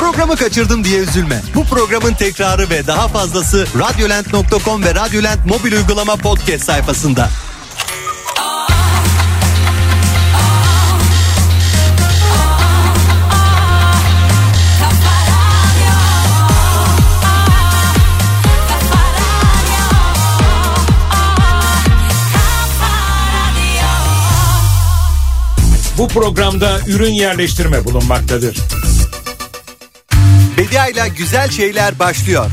Programı kaçırdım diye üzülme. Bu programın tekrarı ve daha fazlası radyolent.com ve radyolent mobil uygulama podcast sayfasında. Bu programda ürün yerleştirme bulunmaktadır. Evliya güzel şeyler başlıyor.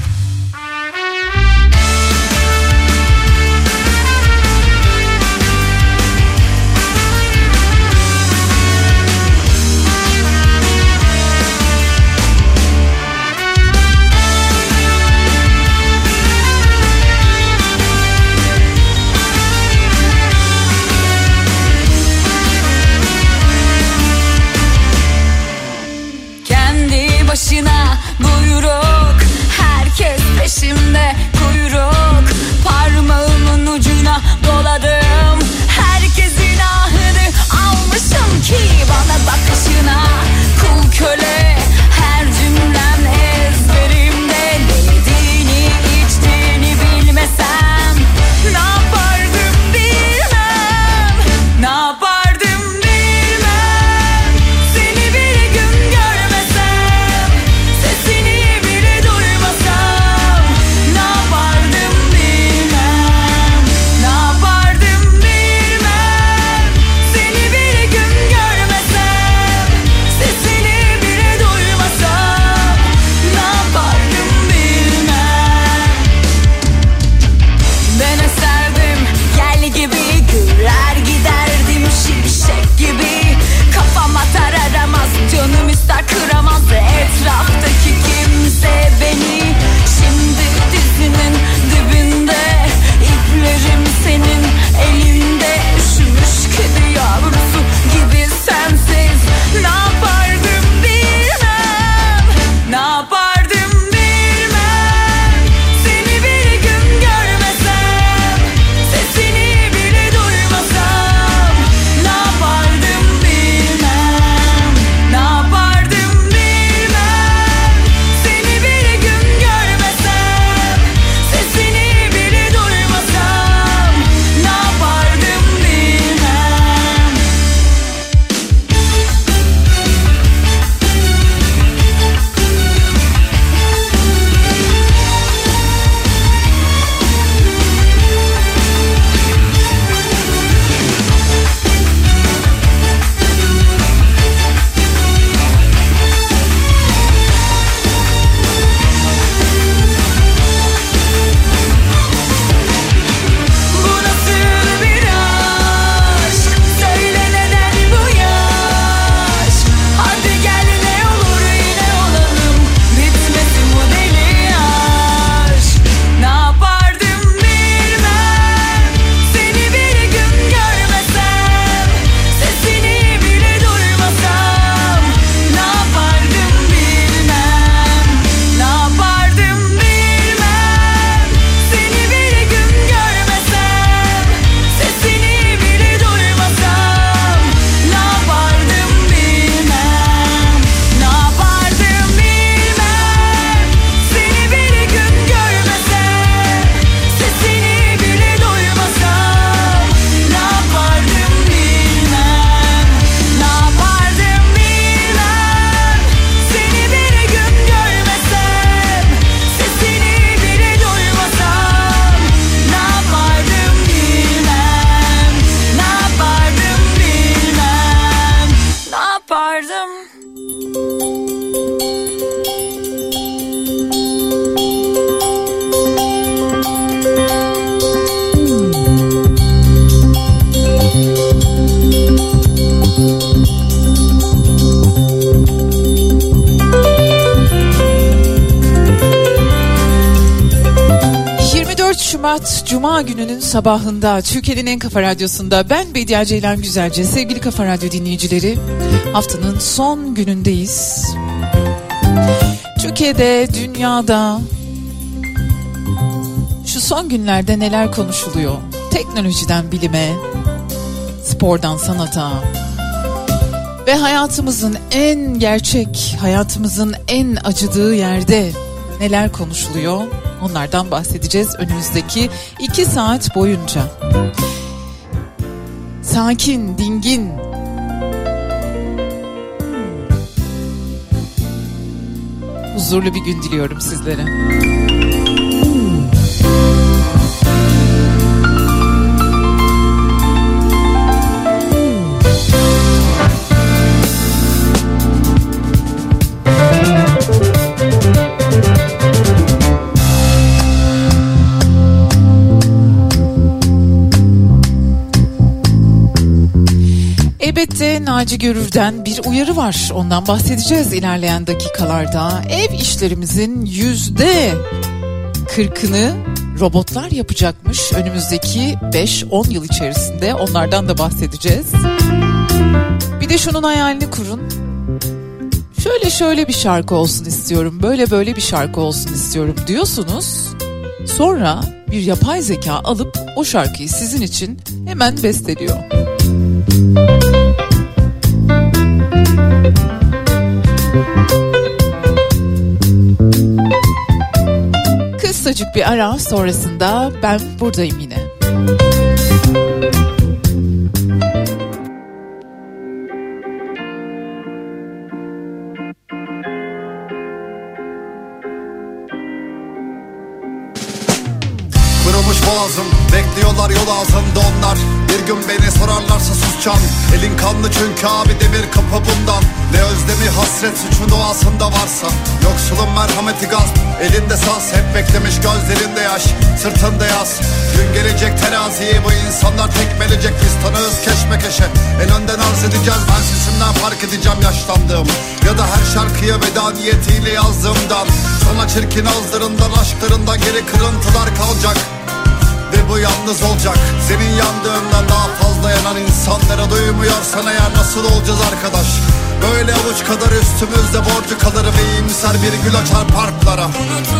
Cuma gününün sabahında Türkiye'nin en kafa radyosunda ben Bediye Ceylan Güzelce sevgili kafa radyo dinleyicileri haftanın son günündeyiz. Türkiye'de, dünyada şu son günlerde neler konuşuluyor? Teknolojiden bilime, spordan sanata ve hayatımızın en gerçek, hayatımızın en acıdığı yerde neler konuşuluyor? Onlardan bahsedeceğiz önümüzdeki iki saat boyunca. Sakin, dingin, huzurlu bir gün diliyorum sizlere. Elbette Naci Görür'den bir uyarı var. Ondan bahsedeceğiz ilerleyen dakikalarda. Ev işlerimizin yüzde kırkını robotlar yapacakmış önümüzdeki 5-10 yıl içerisinde. Onlardan da bahsedeceğiz. Bir de şunun hayalini kurun. Şöyle şöyle bir şarkı olsun istiyorum, böyle böyle bir şarkı olsun istiyorum diyorsunuz. Sonra bir yapay zeka alıp o şarkıyı sizin için hemen besteliyor. Kısacık ara sonrasında ben buradayım yine. Kırılmış boğazım Bekliyorlar yol ağzında onlar. Bir gün beni sorarlarsa susacağım. Elin kanlı çünkü abi demir kapı bundan özlemi hasret suçun doğasında varsa. Yoksulun merhameti gaz. Elinde saz hep beklemiş gözlerinde yaş. Sırtında yaz Gün gelecek teraziyi bu insanlar tekmelecek. Biz tanığız keşmekeşe En önden arz edeceğiz. Ben sesimden fark edeceğim yaşlandığım Ya da her şarkıya veda niyetiyle yazdığımdan. Sana çirkin ağızlarından aşklarından geri kırıntılar kalacak. Ve bu yalnız olacak. Senin yandığından daha fazla yanan insanlara duymuyorsan eğer nasıl olacağız arkadaş Böyle avuç kadar üstümüzde borcu kalır ve iyimser bir gül açar parklara. Unutulacak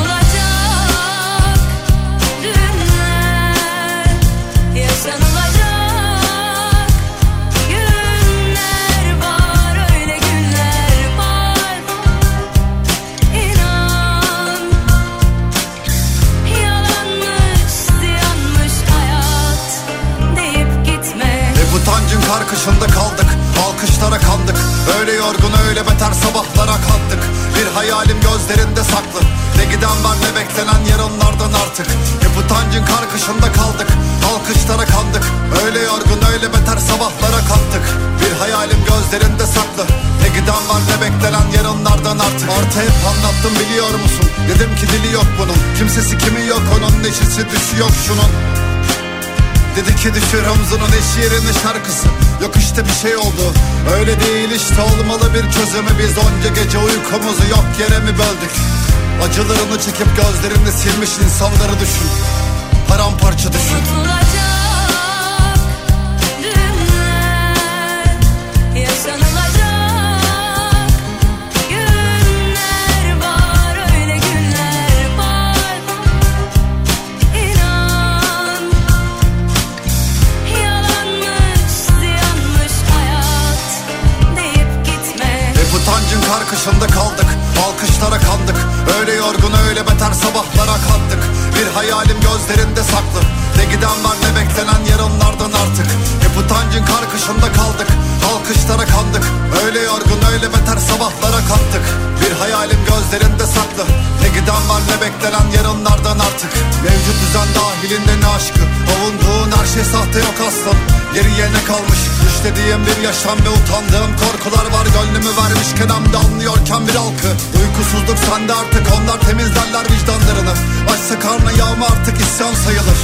yok şunun. Dedi ki düşür omzunun eş yerine şarkısı. Yok işte bir şey oldu. Öyle değil işte olmalı bir çözümü. Biz onca gece uykumuzu yok yere mi böldük? Acılarını çekip gözlerini silmiş insanları düşün. Paramparça düşün öyle beter sabahlara kalktık. Bir hayalim gözlerinde saklı. Ne giden var ne beklenen yarınlardan artık. Hep utancın karkışında kaldık. Alkışlara kandık. Öyle yorgun öyle beter sabahlara kalktık Bir hayalim gözlerinde saklı. Ne giden var ne beklenen yarınlardan artık. Mevcut düzen dahilinde ne aşkı? Avunduğun her şey sahte yok aslan Geriye ne kalmış İşlediğim bir yaşam ve utandığım korkular var. Gönlümü vermişken hem de anlıyorken bir halkı. Uykusuzluk sende artık onlar temizlerler vicdanlarını. Açsa karnı yağma artık isyan sayılır.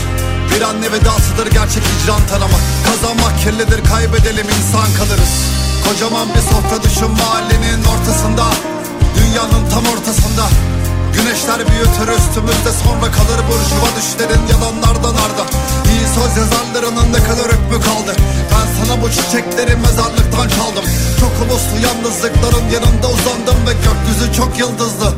Bir anne vedasıdır gerçek hicran tanımak Kazanmak kirlidir kaybedelim insan kalırız. Kocaman bir sofra düşün mahallenin ortasında. Dünyanın tam ortasında Güneşler büyütür üstümüzde sonra kalır burjuva düşlerin yalanlardan arda. İyi söz yazarlarının ne kadar hükmü kaldı. Ben sana bu çiçekleri mezarlıktan çaldım. Çok uluslu yalnızlıkların yanında uzandım ve gökyüzü çok yıldızlı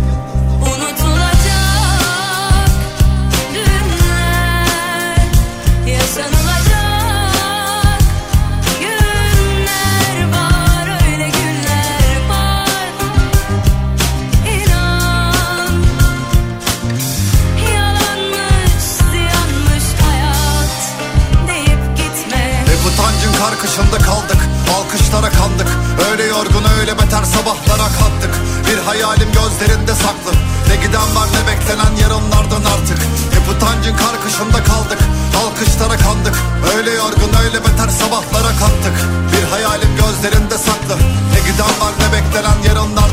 hayalim gözlerinde saklı. Ne giden var ne beklenen yarınlardan artık. Hep utancın karkışında kaldık. Alkışlara kandık. Öyle yorgun öyle beter sabahlara kattık. Bir hayalim gözlerinde saklı. Ne giden var ne beklenen yarınlar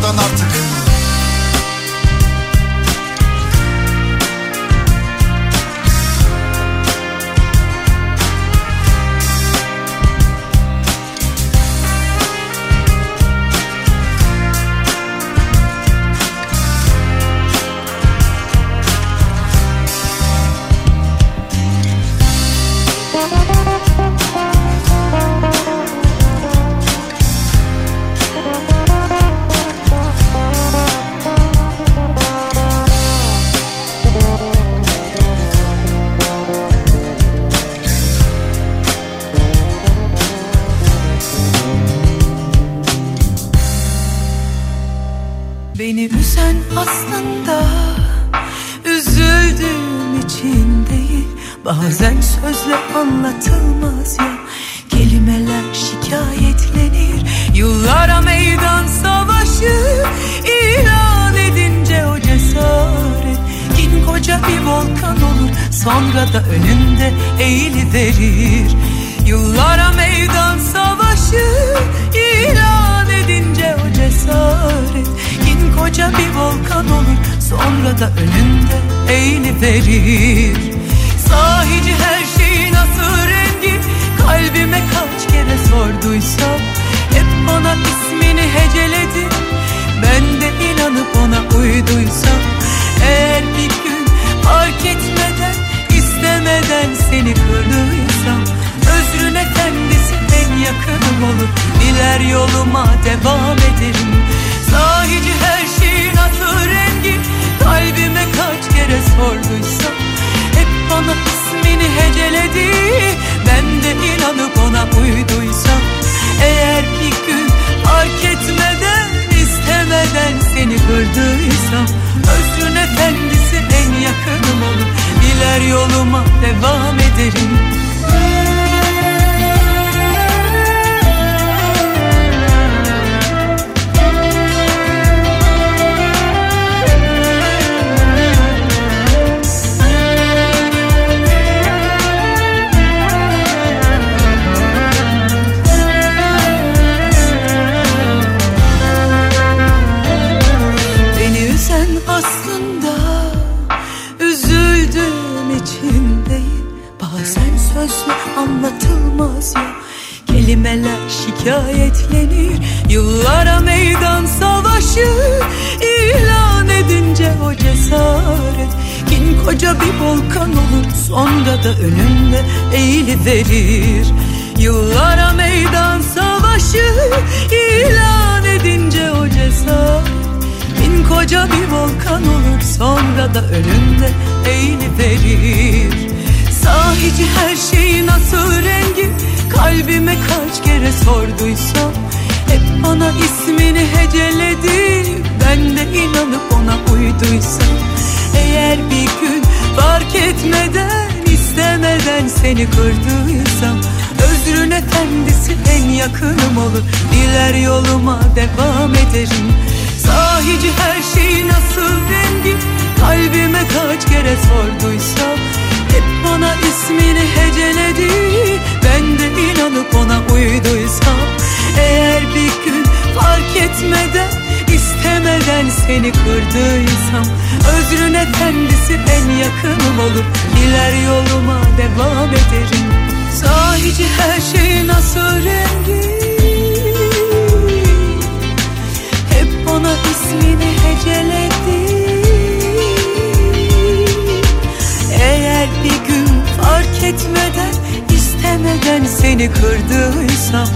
beni kırdıysam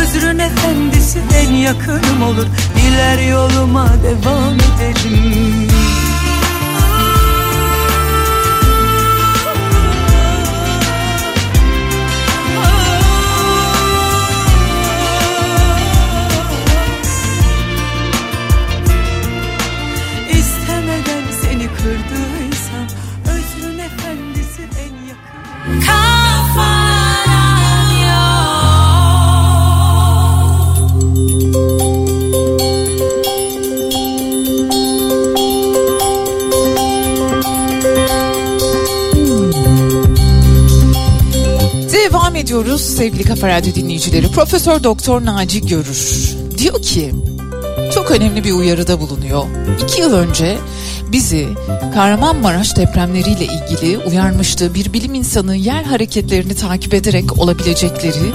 Özrün efendisi en yakınım olur. Diler yoluma devam ederim ediyoruz sevgili Kafa Radyo dinleyicileri. Profesör Doktor Naci Görür diyor ki çok önemli bir uyarıda bulunuyor. İki yıl önce bizi Kahramanmaraş depremleriyle ilgili uyarmıştı. Bir bilim insanı yer hareketlerini takip ederek olabilecekleri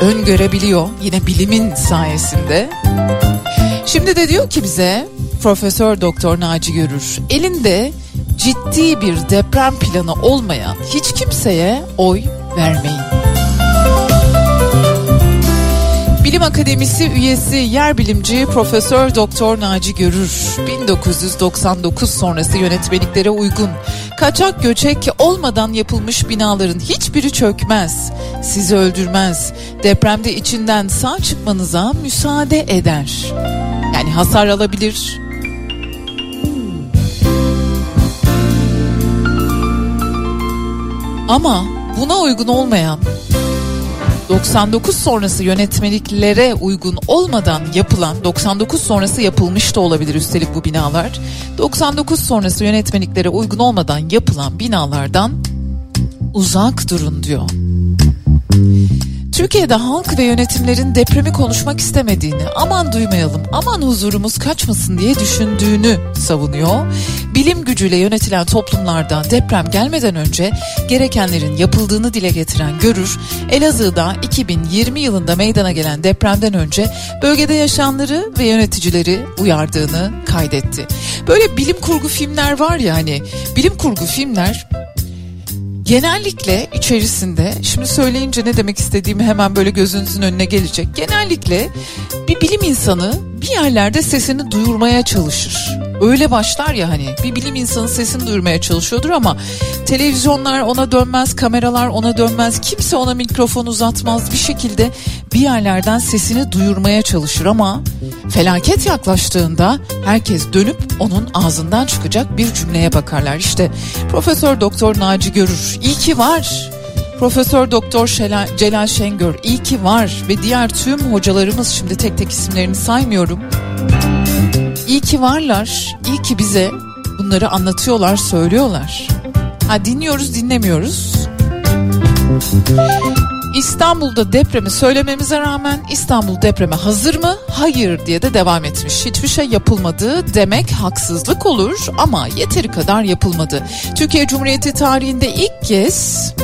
öngörebiliyor yine bilimin sayesinde. Şimdi de diyor ki bize Profesör Doktor Naci Görür elinde ciddi bir deprem planı olmayan hiç kimseye oy vermeyin. Bilim Akademisi üyesi yer bilimci Profesör Doktor Naci Görür 1999 sonrası yönetmeliklere uygun kaçak göçek olmadan yapılmış binaların hiçbiri çökmez, sizi öldürmez, depremde içinden sağ çıkmanıza müsaade eder. Yani hasar alabilir, Ama buna uygun olmayan 99 sonrası yönetmeliklere uygun olmadan yapılan 99 sonrası yapılmış da olabilir üstelik bu binalar. 99 sonrası yönetmeliklere uygun olmadan yapılan binalardan uzak durun diyor. Türkiye'de halk ve yönetimlerin depremi konuşmak istemediğini, aman duymayalım, aman huzurumuz kaçmasın diye düşündüğünü savunuyor. Bilim gücüyle yönetilen toplumlarda deprem gelmeden önce gerekenlerin yapıldığını dile getiren Görür, Elazığ'da 2020 yılında meydana gelen depremden önce bölgede yaşayanları ve yöneticileri uyardığını kaydetti. Böyle bilim kurgu filmler var ya hani bilim kurgu filmler genellikle içerisinde şimdi söyleyince ne demek istediğimi hemen böyle gözünüzün önüne gelecek. Genellikle bir bilim insanı bir yerlerde sesini duyurmaya çalışır. Öyle başlar ya hani bir bilim insanı sesini duyurmaya çalışıyordur ama televizyonlar ona dönmez, kameralar ona dönmez, kimse ona mikrofon uzatmaz bir şekilde bir yerlerden sesini duyurmaya çalışır ama felaket yaklaştığında herkes dönüp onun ağzından çıkacak bir cümleye bakarlar. İşte Profesör Doktor Naci Görür iyi ki var. Profesör Doktor Celal Şengör iyi ki var ve diğer tüm hocalarımız şimdi tek tek isimlerini saymıyorum. İyi ki varlar. iyi ki bize bunları anlatıyorlar, söylüyorlar. Ha dinliyoruz, dinlemiyoruz. İstanbul'da depremi söylememize rağmen İstanbul depreme hazır mı? Hayır diye de devam etmiş. Hiçbir şey yapılmadı demek haksızlık olur ama yeteri kadar yapılmadı. Türkiye Cumhuriyeti tarihinde ilk kez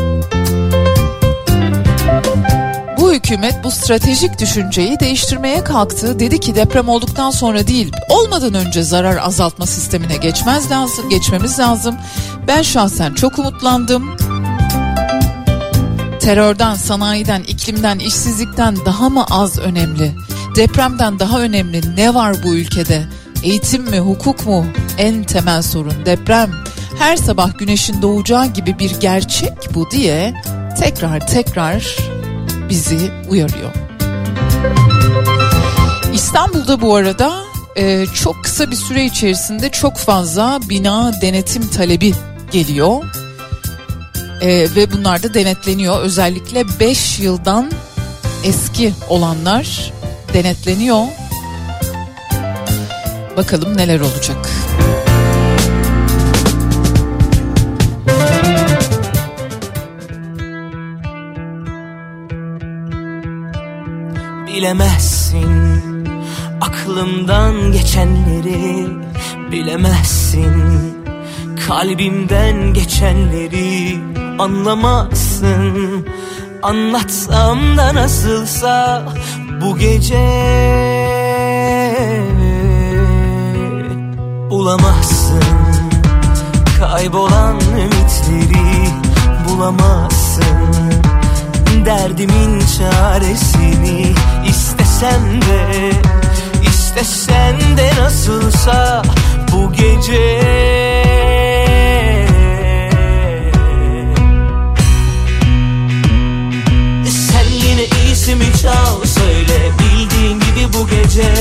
bu hükümet bu stratejik düşünceyi değiştirmeye kalktı. Dedi ki deprem olduktan sonra değil, olmadan önce zarar azaltma sistemine geçmez lazım, geçmemiz lazım. Ben şahsen çok umutlandım. Terörden, sanayiden, iklimden, işsizlikten daha mı az önemli? Depremden daha önemli ne var bu ülkede? Eğitim mi, hukuk mu? En temel sorun deprem. Her sabah güneşin doğacağı gibi bir gerçek bu diye tekrar tekrar bizi uyarıyor. İstanbul'da bu arada e, çok kısa bir süre içerisinde çok fazla bina denetim talebi geliyor. E, ve bunlar da denetleniyor. Özellikle 5 yıldan eski olanlar denetleniyor. Bakalım neler olacak. Bilemezsin aklımdan geçenleri Bilemezsin. Kalbimden geçenleri Anlamazsın. Anlatsam da nasılsa bu gece Bulamazsın. Kaybolan ümitleri Bulamazsın. Derdimin çaresini istesem de istesen de nasılsa bu gece. Sen yine iyisimi çal söyle bildiğin gibi bu gece.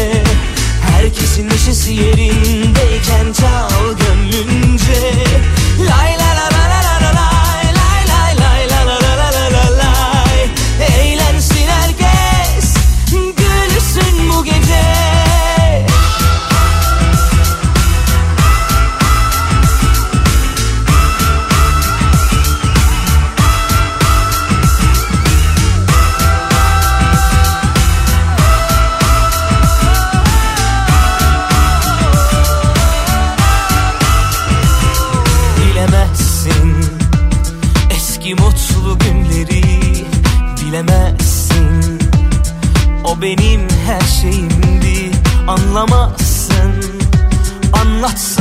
Herkesin neşesi yerindeyken çal gönlünce. Lay la la la la la la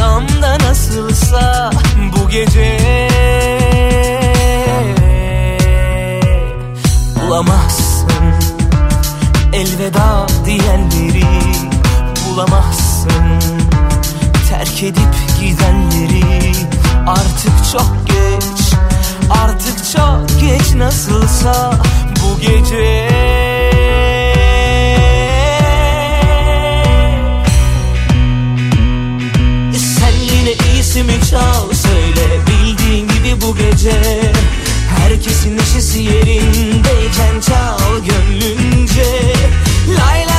Olsam da nasılsa bu gece. Bulamazsın elveda diyenleri Bulamazsın terk edip gidenleri. Artık çok geç artık çok geç nasılsa bu gece. çal söyle bildiğin gibi bu gece Herkesin neşesi yerindeyken çal gönlünce. Lay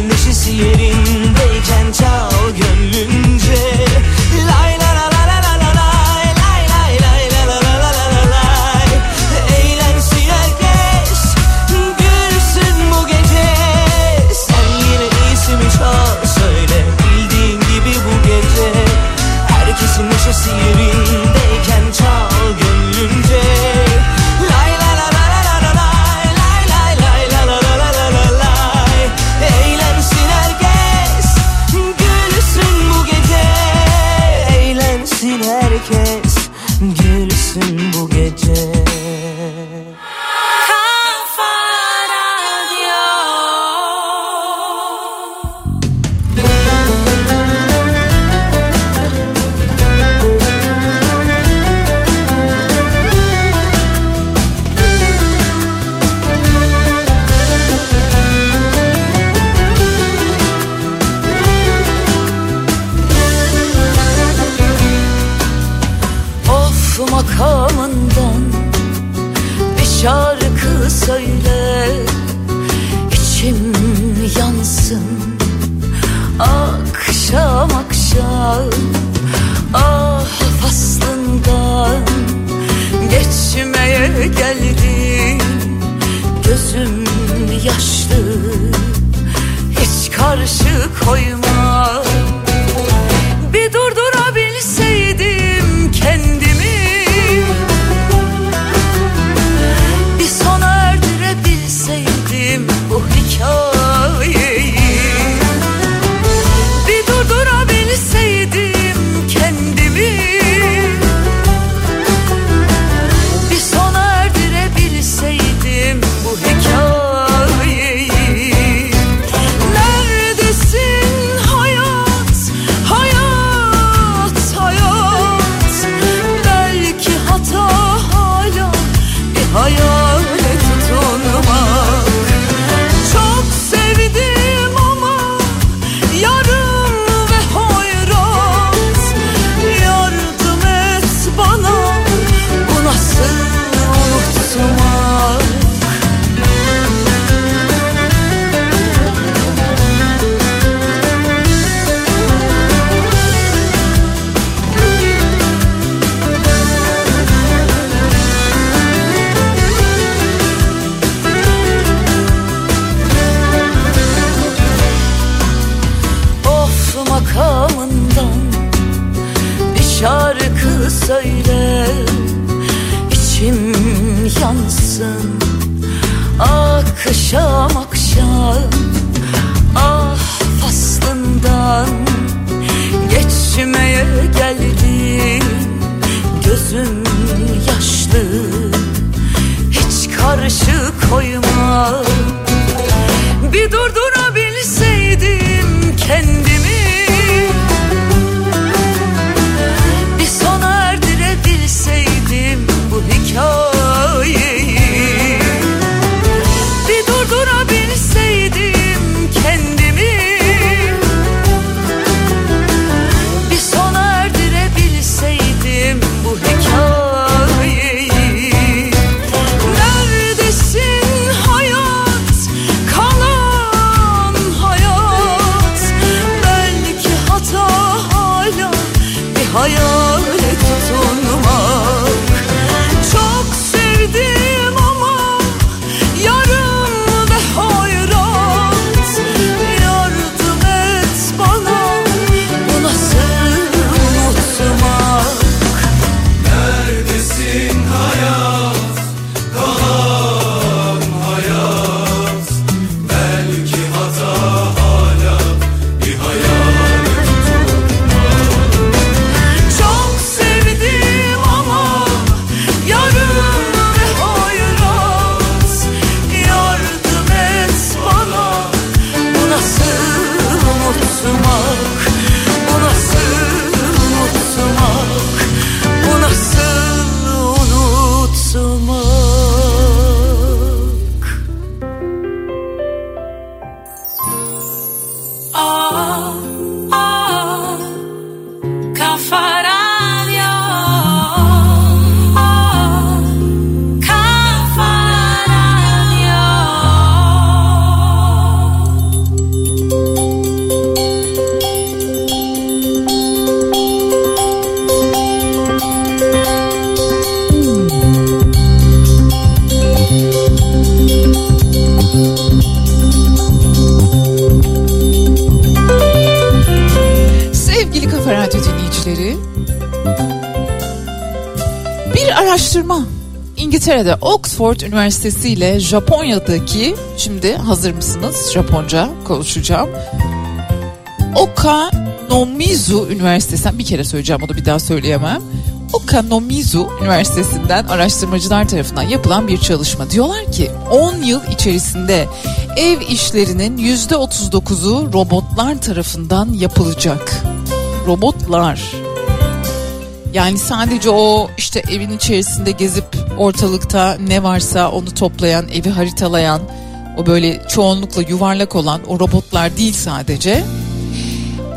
neşesi yerinde İngiltere'de Oxford Üniversitesi ile Japonya'daki şimdi hazır mısınız Japonca konuşacağım. Okanomizu Üniversitesi'nden bir kere söyleyeceğim onu bir daha söyleyemem. Okanomizu Üniversitesi'nden araştırmacılar tarafından yapılan bir çalışma. Diyorlar ki 10 yıl içerisinde ev işlerinin %39'u robotlar tarafından yapılacak. Robotlar. Yani sadece o işte evin içerisinde gezip ortalıkta ne varsa onu toplayan, evi haritalayan, o böyle çoğunlukla yuvarlak olan o robotlar değil sadece.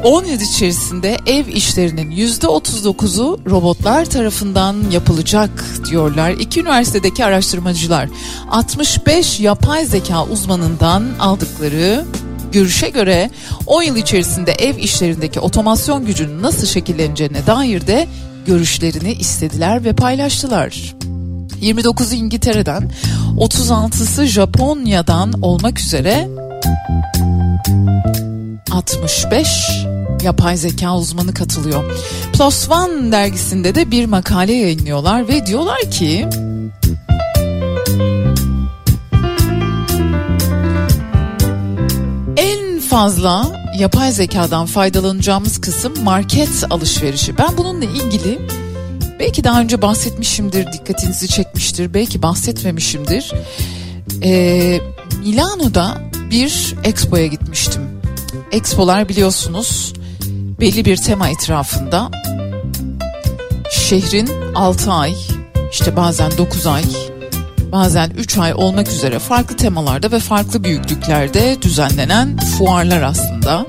10 yıl içerisinde ev işlerinin %39'u robotlar tarafından yapılacak diyorlar. İki üniversitedeki araştırmacılar 65 yapay zeka uzmanından aldıkları görüşe göre 10 yıl içerisinde ev işlerindeki otomasyon gücünün nasıl şekilleneceğine dair de görüşlerini istediler ve paylaştılar. 29'u İngiltere'den, 36'sı Japonya'dan olmak üzere 65 yapay zeka uzmanı katılıyor. Plus One dergisinde de bir makale yayınlıyorlar ve diyorlar ki en fazla yapay zekadan faydalanacağımız kısım market alışverişi. Ben bununla ilgili belki daha önce bahsetmişimdir, dikkatinizi çekmiştir, belki bahsetmemişimdir. Ee, Milano'da bir expo'ya gitmiştim. Expo'lar biliyorsunuz belli bir tema etrafında şehrin 6 ay, işte bazen 9 ay, bazen 3 ay olmak üzere farklı temalarda ve farklı büyüklüklerde düzenlenen fuarlar aslında.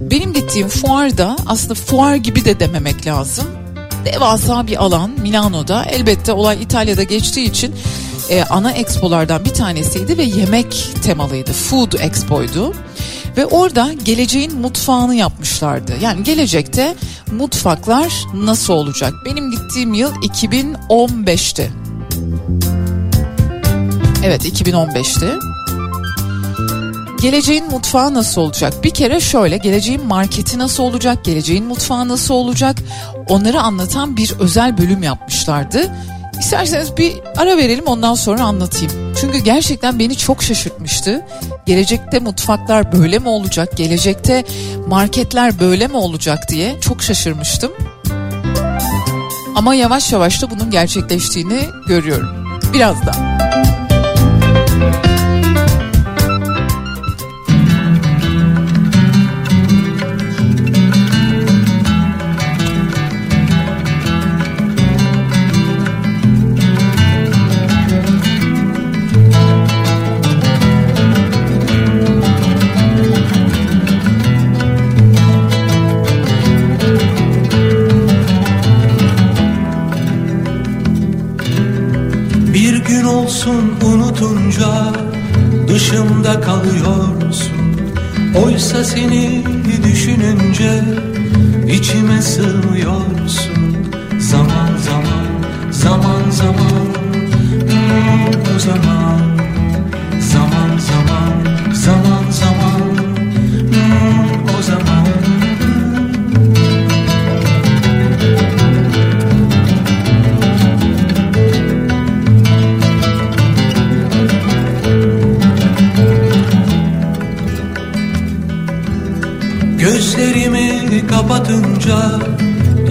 Benim gittiğim fuarda aslında fuar gibi de dememek lazım. Devasa bir alan Milano'da. Elbette olay İtalya'da geçtiği için e, ana expolardan bir tanesiydi ve yemek temalıydı. Food Expo'ydu. Ve orada geleceğin mutfağını yapmışlardı. Yani gelecekte mutfaklar nasıl olacak? Benim gittiğim yıl 2015'ti. Evet 2015'ti. Geleceğin mutfağı nasıl olacak? Bir kere şöyle geleceğin marketi nasıl olacak? Geleceğin mutfağı nasıl olacak? Onları anlatan bir özel bölüm yapmışlardı. İsterseniz bir ara verelim ondan sonra anlatayım. Çünkü gerçekten beni çok şaşırtmıştı. Gelecekte mutfaklar böyle mi olacak? Gelecekte marketler böyle mi olacak diye çok şaşırmıştım. Ama yavaş yavaş da bunun gerçekleştiğini görüyorum. Birazdan. Bir olsun unutunca dışımda kalıyorsun. Oysa seni düşününce içime sığmıyorsun. Zaman zaman, zaman zaman hmm, zaman Zaman. Zaman, zaman zaman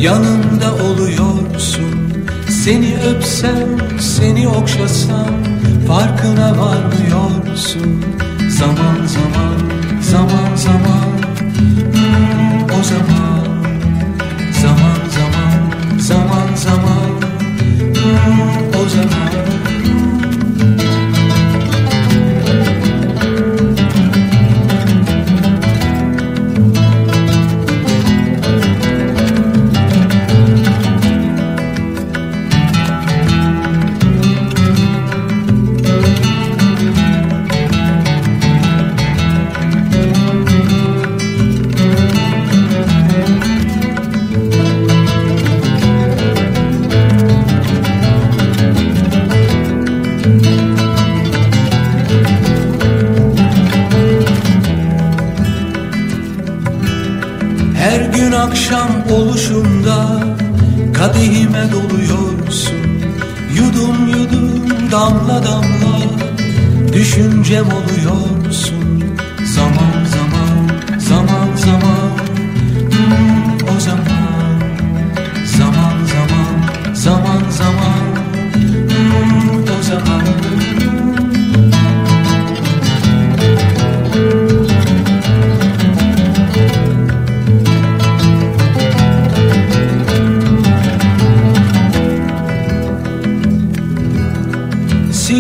yanımda oluyorsun. Seni öpsem, seni okşasam farkına varmıyorsun. Zaman zaman, zaman zaman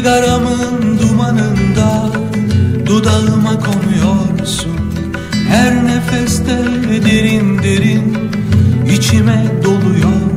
Sigaramın dumanında dudağıma konuyorsun. Her nefeste derin derin içime doluyorsun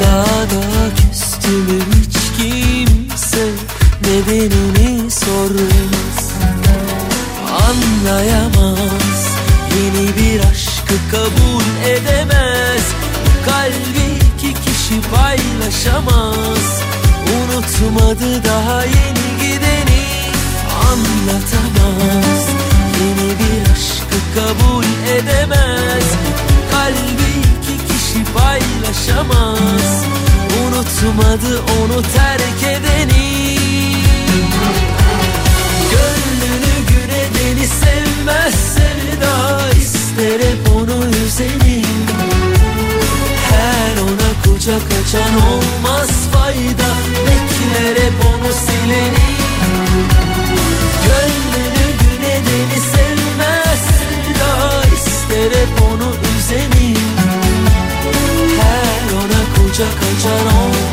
Daha da küstümü hiç kimse Nedenini sormaz. Anlayamaz Yeni bir aşkı kabul edemez. Kalbi iki kişi paylaşamaz. Unutmadı daha yeni gideni. Anlatamaz Yeni bir aşkı kabul edemez. Kalbi iki kişi paylaşamaz. Unutmadı onu terk edeni. Gönlünü gül edeni sevmez sevda ister hep onu üzeni. Her ona kucak açan olmaz fayda Bekler hep onu sileni. Gönlünü açar olmaz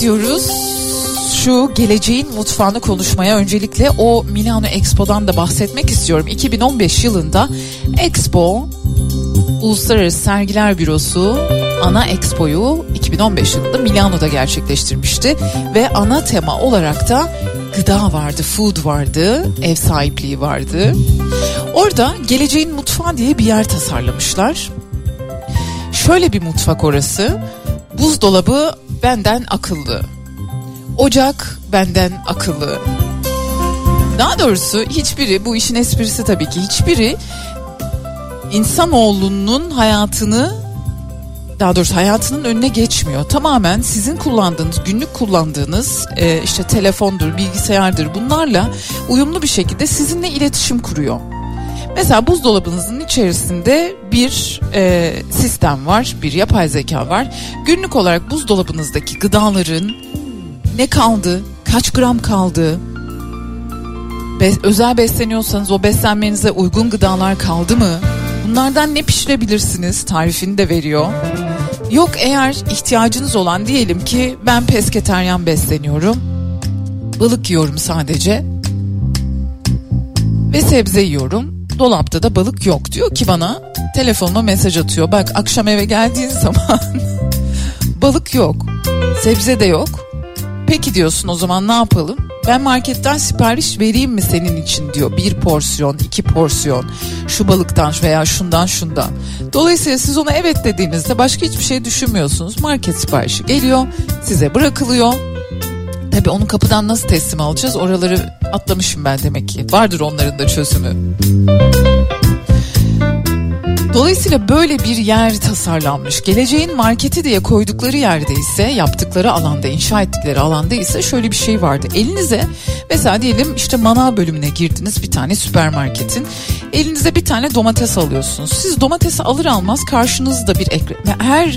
ediyoruz. Şu geleceğin mutfağını konuşmaya öncelikle o Milano Expo'dan da bahsetmek istiyorum. 2015 yılında Expo Uluslararası Sergiler Bürosu ana expo'yu 2015 yılında Milano'da gerçekleştirmişti ve ana tema olarak da gıda vardı, food vardı, ev sahipliği vardı. Orada geleceğin mutfağı diye bir yer tasarlamışlar. Şöyle bir mutfak orası. Buzdolabı benden akıllı. Ocak benden akıllı. Daha doğrusu hiçbiri bu işin esprisi tabii ki hiçbiri insanoğlunun hayatını daha doğrusu hayatının önüne geçmiyor. Tamamen sizin kullandığınız, günlük kullandığınız e, işte telefondur, bilgisayardır bunlarla uyumlu bir şekilde sizinle iletişim kuruyor. Mesela buzdolabınızın içerisinde bir e, sistem var, bir yapay zeka var. Günlük olarak buzdolabınızdaki gıdaların ne kaldı, kaç gram kaldı, be- özel besleniyorsanız o beslenmenize uygun gıdalar kaldı mı? Bunlardan ne pişirebilirsiniz tarifini de veriyor. Yok eğer ihtiyacınız olan diyelim ki ben pesketeryan besleniyorum. Balık yiyorum sadece. Ve sebze yiyorum. Dolapta da balık yok diyor ki bana telefonuma mesaj atıyor. Bak akşam eve geldiğin zaman balık yok. Sebze de yok. Peki diyorsun o zaman ne yapalım? Ben marketten sipariş vereyim mi senin için diyor. Bir porsiyon, iki porsiyon. Şu balıktan veya şundan şundan. Dolayısıyla siz ona evet dediğinizde başka hiçbir şey düşünmüyorsunuz. Market siparişi geliyor, size bırakılıyor. Tabii onu kapıdan nasıl teslim alacağız? Oraları atlamışım ben demek ki. Vardır onların da çözümü. Dolayısıyla böyle bir yer tasarlanmış. Geleceğin marketi diye koydukları yerde ise yaptıkları alanda, inşa ettikleri alanda ise şöyle bir şey vardı. Elinize mesela diyelim işte manav bölümüne girdiniz bir tane süpermarketin. Elinize bir tane domates alıyorsunuz. Siz domatesi alır almaz karşınızda bir ekran. Her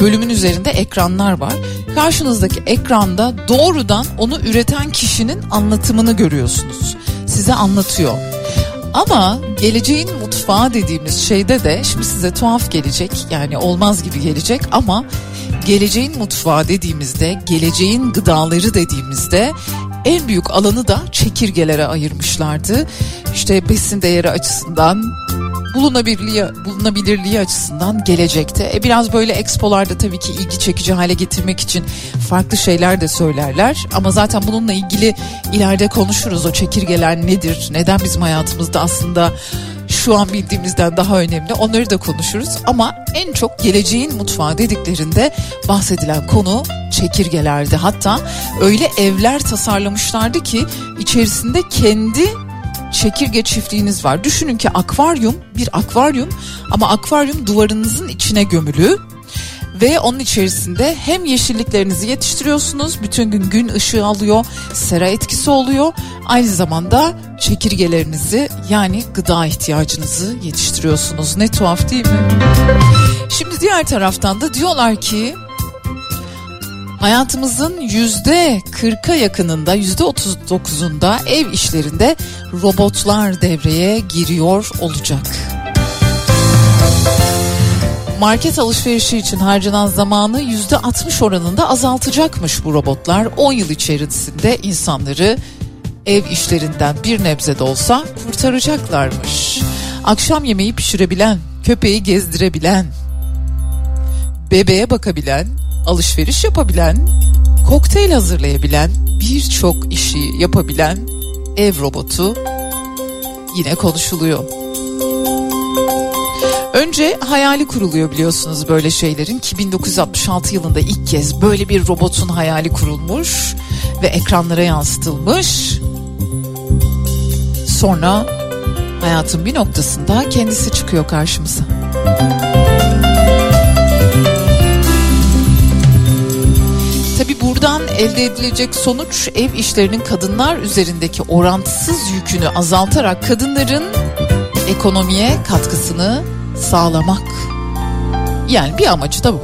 bölümün üzerinde ekranlar var. Karşınızdaki ekranda doğrudan onu üreten kişinin anlatımını görüyorsunuz. Size anlatıyor. Ama geleceğin mutfağı dediğimiz şeyde de şimdi size tuhaf gelecek yani olmaz gibi gelecek ama geleceğin mutfağı dediğimizde geleceğin gıdaları dediğimizde en büyük alanı da çekirgelere ayırmışlardı. İşte besin değeri açısından bulunabilirliği, bulunabilirliği açısından gelecekte. E biraz böyle expolarda tabii ki ilgi çekici hale getirmek için farklı şeyler de söylerler. Ama zaten bununla ilgili ileride konuşuruz. O çekirgeler nedir? Neden bizim hayatımızda aslında şu an bildiğimizden daha önemli onları da konuşuruz ama en çok geleceğin mutfağı dediklerinde bahsedilen konu çekirgelerdi. Hatta öyle evler tasarlamışlardı ki içerisinde kendi çekirge çiftliğiniz var. Düşünün ki akvaryum bir akvaryum ama akvaryum duvarınızın içine gömülü ve onun içerisinde hem yeşilliklerinizi yetiştiriyorsunuz bütün gün gün ışığı alıyor sera etkisi oluyor aynı zamanda çekirgelerinizi yani gıda ihtiyacınızı yetiştiriyorsunuz ne tuhaf değil mi? Şimdi diğer taraftan da diyorlar ki hayatımızın yüzde 40'a yakınında yüzde 39'unda ev işlerinde robotlar devreye giriyor olacak market alışverişi için harcanan zamanı yüzde 60 oranında azaltacakmış bu robotlar. 10 yıl içerisinde insanları ev işlerinden bir nebze de olsa kurtaracaklarmış. Akşam yemeği pişirebilen, köpeği gezdirebilen, bebeğe bakabilen, alışveriş yapabilen, kokteyl hazırlayabilen, birçok işi yapabilen ev robotu yine konuşuluyor. Önce hayali kuruluyor biliyorsunuz böyle şeylerin ki 1966 yılında ilk kez böyle bir robotun hayali kurulmuş ve ekranlara yansıtılmış. Sonra hayatın bir noktasında kendisi çıkıyor karşımıza. Tabi buradan elde edilecek sonuç ev işlerinin kadınlar üzerindeki orantısız yükünü azaltarak kadınların ekonomiye katkısını sağlamak. Yani bir amacı da bu.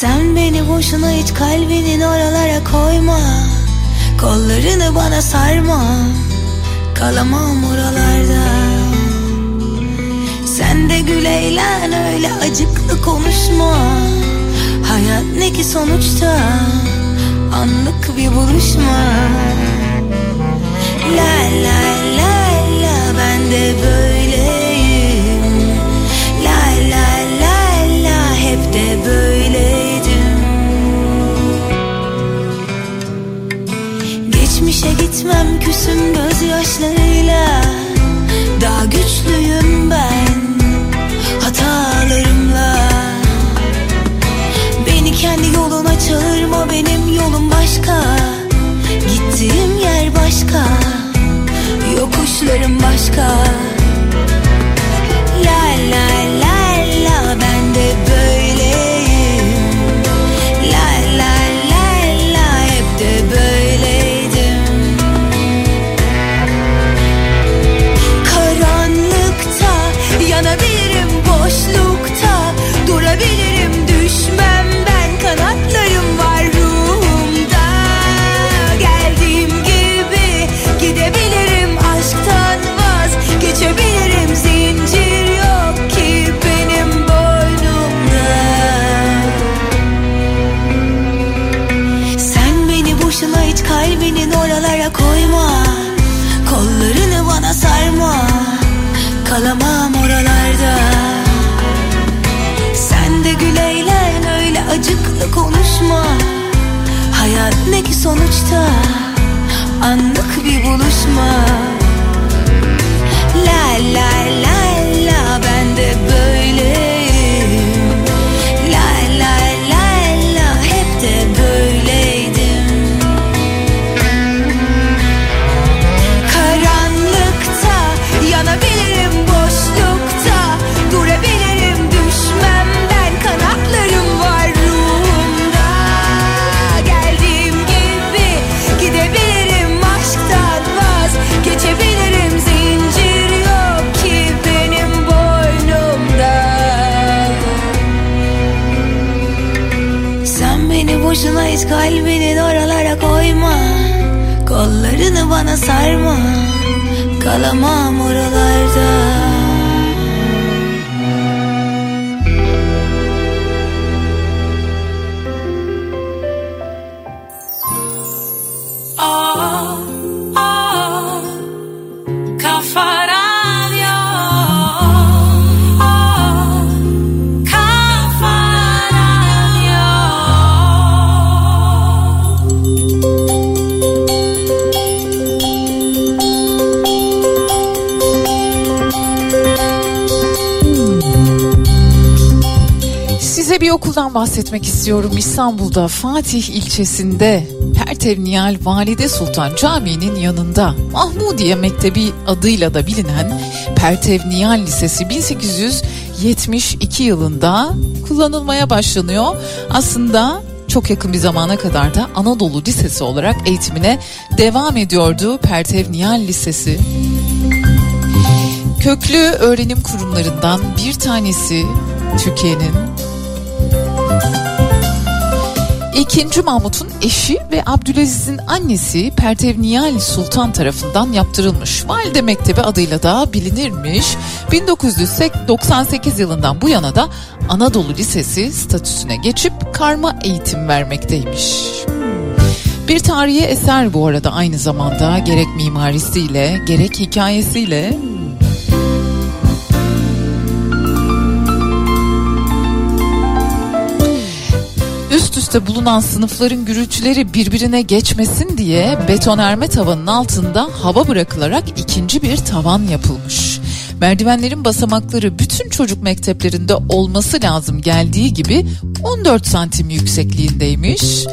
Sen beni boşuna hiç kalbinin oralara koyma. Kollarını bana sarma. Kalamam oralarda. Sen de gül eğlen öyle acıklı konuşma. Hayat ne ki sonuçta? Anlık bir buluşma. La la la la ben de böyleyim gitmem küsüm gözyaşlarıyla. Daha güçlüyüm ben hatalarımla. Beni kendi yoluna çağırma benim yolum başka. Gittiğim yer başka Yokuşlarım başka sonuçta Kollarını bana sarma. Kalamam oralarda okuldan bahsetmek istiyorum. İstanbul'da Fatih ilçesinde Pertev Nihal Valide Sultan Camii'nin yanında Mahmudiye Mektebi adıyla da bilinen Pertev Nihal Lisesi 1872 yılında kullanılmaya başlanıyor. Aslında çok yakın bir zamana kadar da Anadolu Lisesi olarak eğitimine devam ediyordu Pertev Nihal Lisesi. Köklü öğrenim kurumlarından bir tanesi Türkiye'nin İkinci Mahmut'un eşi ve Abdülaziz'in annesi Pertev Nihal Sultan tarafından yaptırılmış. Valide Mektebi adıyla da bilinirmiş. 1998 yılından bu yana da Anadolu Lisesi statüsüne geçip karma eğitim vermekteymiş. Bir tarihi eser bu arada aynı zamanda gerek mimarisiyle gerek hikayesiyle üst üste bulunan sınıfların gürültüleri birbirine geçmesin diye betonerme tavanın altında hava bırakılarak ikinci bir tavan yapılmış. Merdivenlerin basamakları bütün çocuk mekteplerinde olması lazım geldiği gibi 14 santim yüksekliğindeymiş.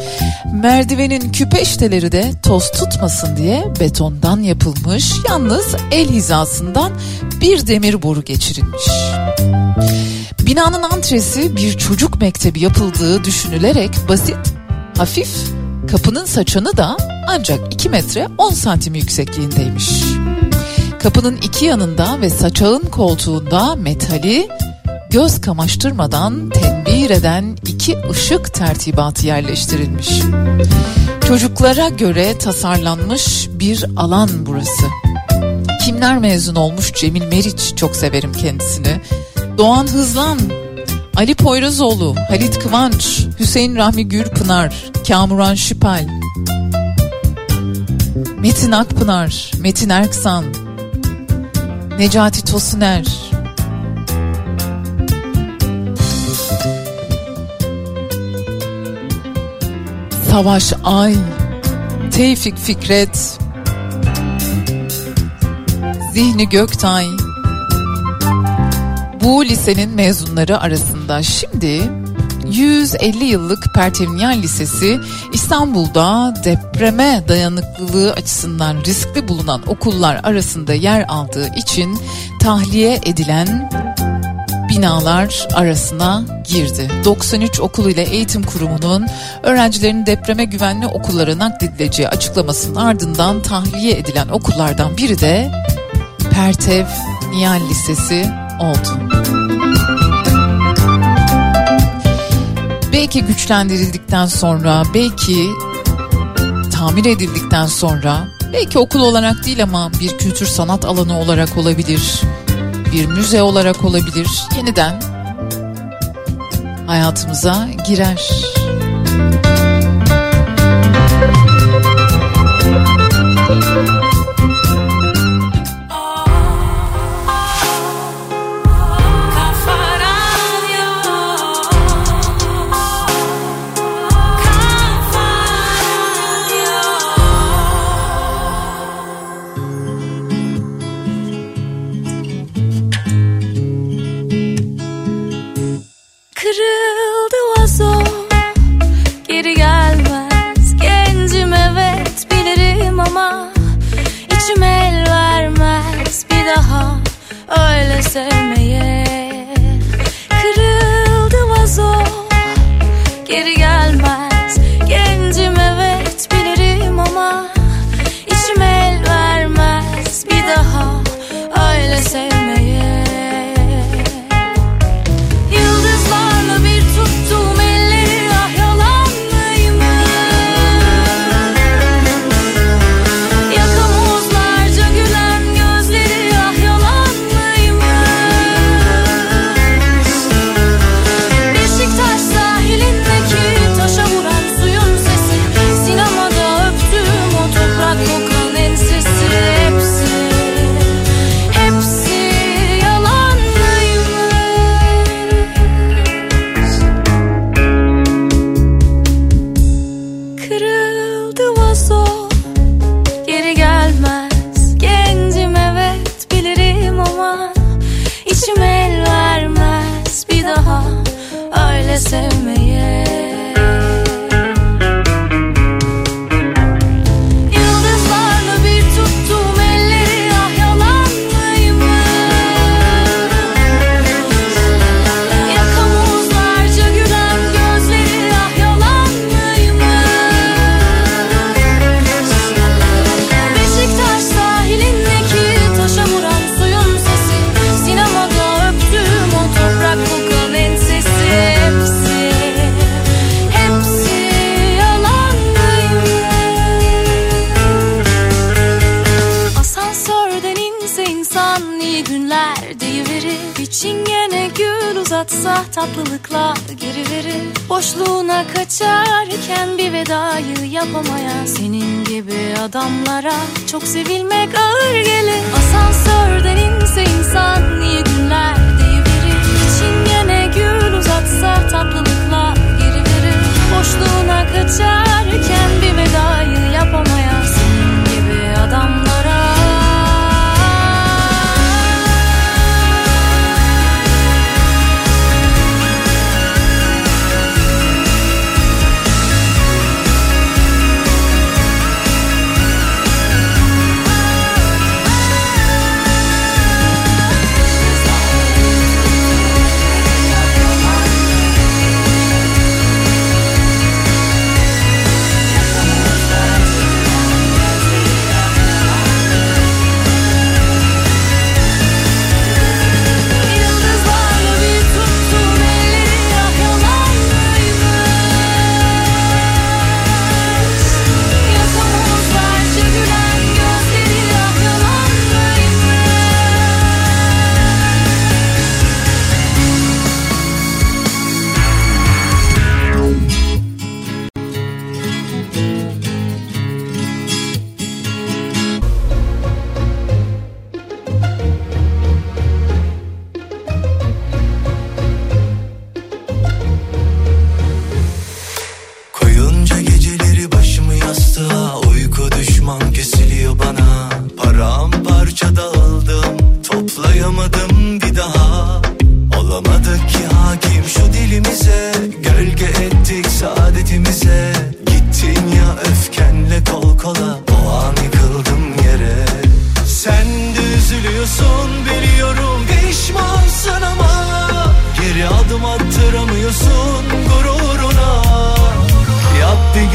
Merdivenin küpeşteleri de toz tutmasın diye betondan yapılmış. Yalnız el hizasından bir demir boru geçirilmiş. Binanın antresi bir çocuk mektebi yapıldığı düşünülerek basit, hafif, kapının saçanı da ancak 2 metre 10 santim yüksekliğindeymiş. Kapının iki yanında ve saçağın koltuğunda metali göz kamaştırmadan tembih İğre'den iki ışık tertibatı yerleştirilmiş. Çocuklara göre tasarlanmış bir alan burası. Kimler mezun olmuş? Cemil Meriç çok severim kendisini. Doğan Hızlan, Ali Poyrazoğlu, Halit Kıvanç, Hüseyin Rahmi Gürpınar, Kamuran Şipal, Metin Akpınar, Metin Erksan, Necati Tosuner, Savaş Ay, Tevfik Fikret, Zihni Göktay, bu lisenin mezunları arasında şimdi 150 yıllık Pertevniyal Lisesi İstanbul'da depreme dayanıklılığı açısından riskli bulunan okullar arasında yer aldığı için tahliye edilen binalar arasına girdi. 93 okul ile eğitim kurumunun öğrencilerin depreme güvenli okullara nakledileceği açıklamasının ardından tahliye edilen okullardan biri de Pertev Nihal Lisesi oldu. Belki güçlendirildikten sonra, belki tamir edildikten sonra, belki okul olarak değil ama bir kültür sanat alanı olarak olabilir, bir müze olarak olabilir. Yeniden hayatımıza girer.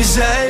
zei.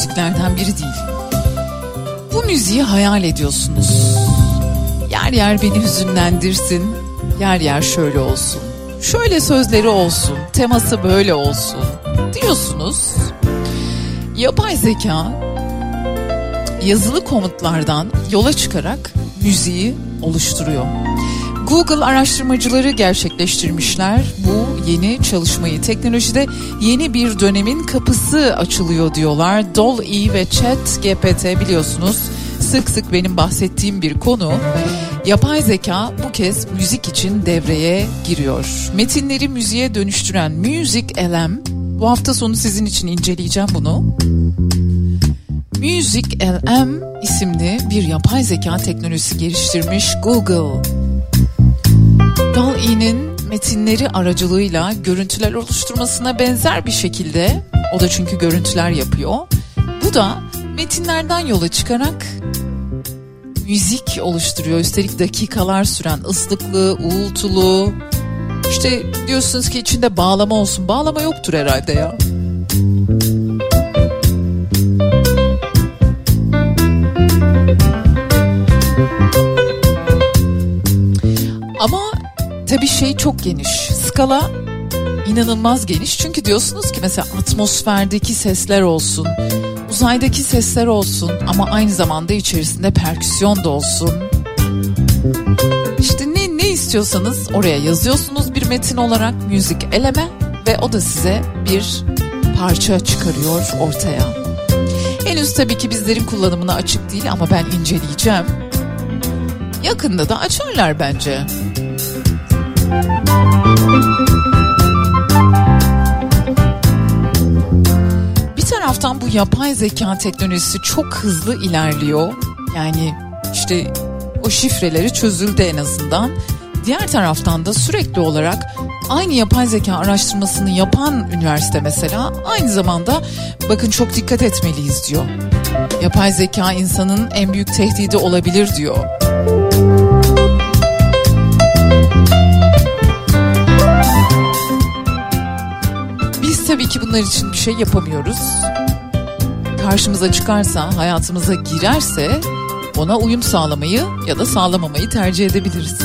Müziklerden biri değil. Bu müziği hayal ediyorsunuz. Yer yer beni hüzünlendirsin, yer yer şöyle olsun. Şöyle sözleri olsun, teması böyle olsun diyorsunuz. Yapay zeka yazılı komutlardan yola çıkarak müziği oluşturuyor. Google araştırmacıları gerçekleştirmişler bu yeni çalışmayı. Teknolojide yeni bir dönemin kapısı açılıyor diyorlar. DALL-E ve ChatGPT biliyorsunuz sık sık benim bahsettiğim bir konu. Yapay zeka bu kez müzik için devreye giriyor. Metinleri müziğe dönüştüren Music LM bu hafta sonu sizin için inceleyeceğim bunu. Music LM isimli bir yapay zeka teknolojisi geliştirmiş Google. DALL-E'nin metinleri aracılığıyla görüntüler oluşturmasına benzer bir şekilde o da çünkü görüntüler yapıyor. Bu da metinlerden yola çıkarak müzik oluşturuyor. Üstelik dakikalar süren ıslıklı, uğultulu. İşte diyorsunuz ki içinde bağlama olsun. Bağlama yoktur herhalde ya. Tabii şey çok geniş. Skala inanılmaz geniş. Çünkü diyorsunuz ki mesela atmosferdeki sesler olsun, uzaydaki sesler olsun ama aynı zamanda içerisinde perküsyon da olsun. İşte ne ne istiyorsanız oraya yazıyorsunuz bir metin olarak müzik eleme ve o da size bir parça çıkarıyor ortaya. Henüz tabii ki bizlerin kullanımına açık değil ama ben inceleyeceğim. Yakında da açarlar bence. Bir taraftan bu yapay zeka teknolojisi çok hızlı ilerliyor. Yani işte o şifreleri çözüldü en azından. Diğer taraftan da sürekli olarak aynı yapay zeka araştırmasını yapan üniversite mesela aynı zamanda bakın çok dikkat etmeliyiz diyor. Yapay zeka insanın en büyük tehdidi olabilir diyor. Tabii ki bunlar için bir şey yapamıyoruz. Karşımıza çıkarsa, hayatımıza girerse ona uyum sağlamayı ya da sağlamamayı tercih edebiliriz.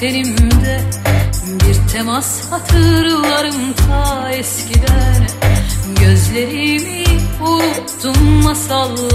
Tenimde Bir temas hatırlarım ta eskiden. Gözlerimi unuttum masallarda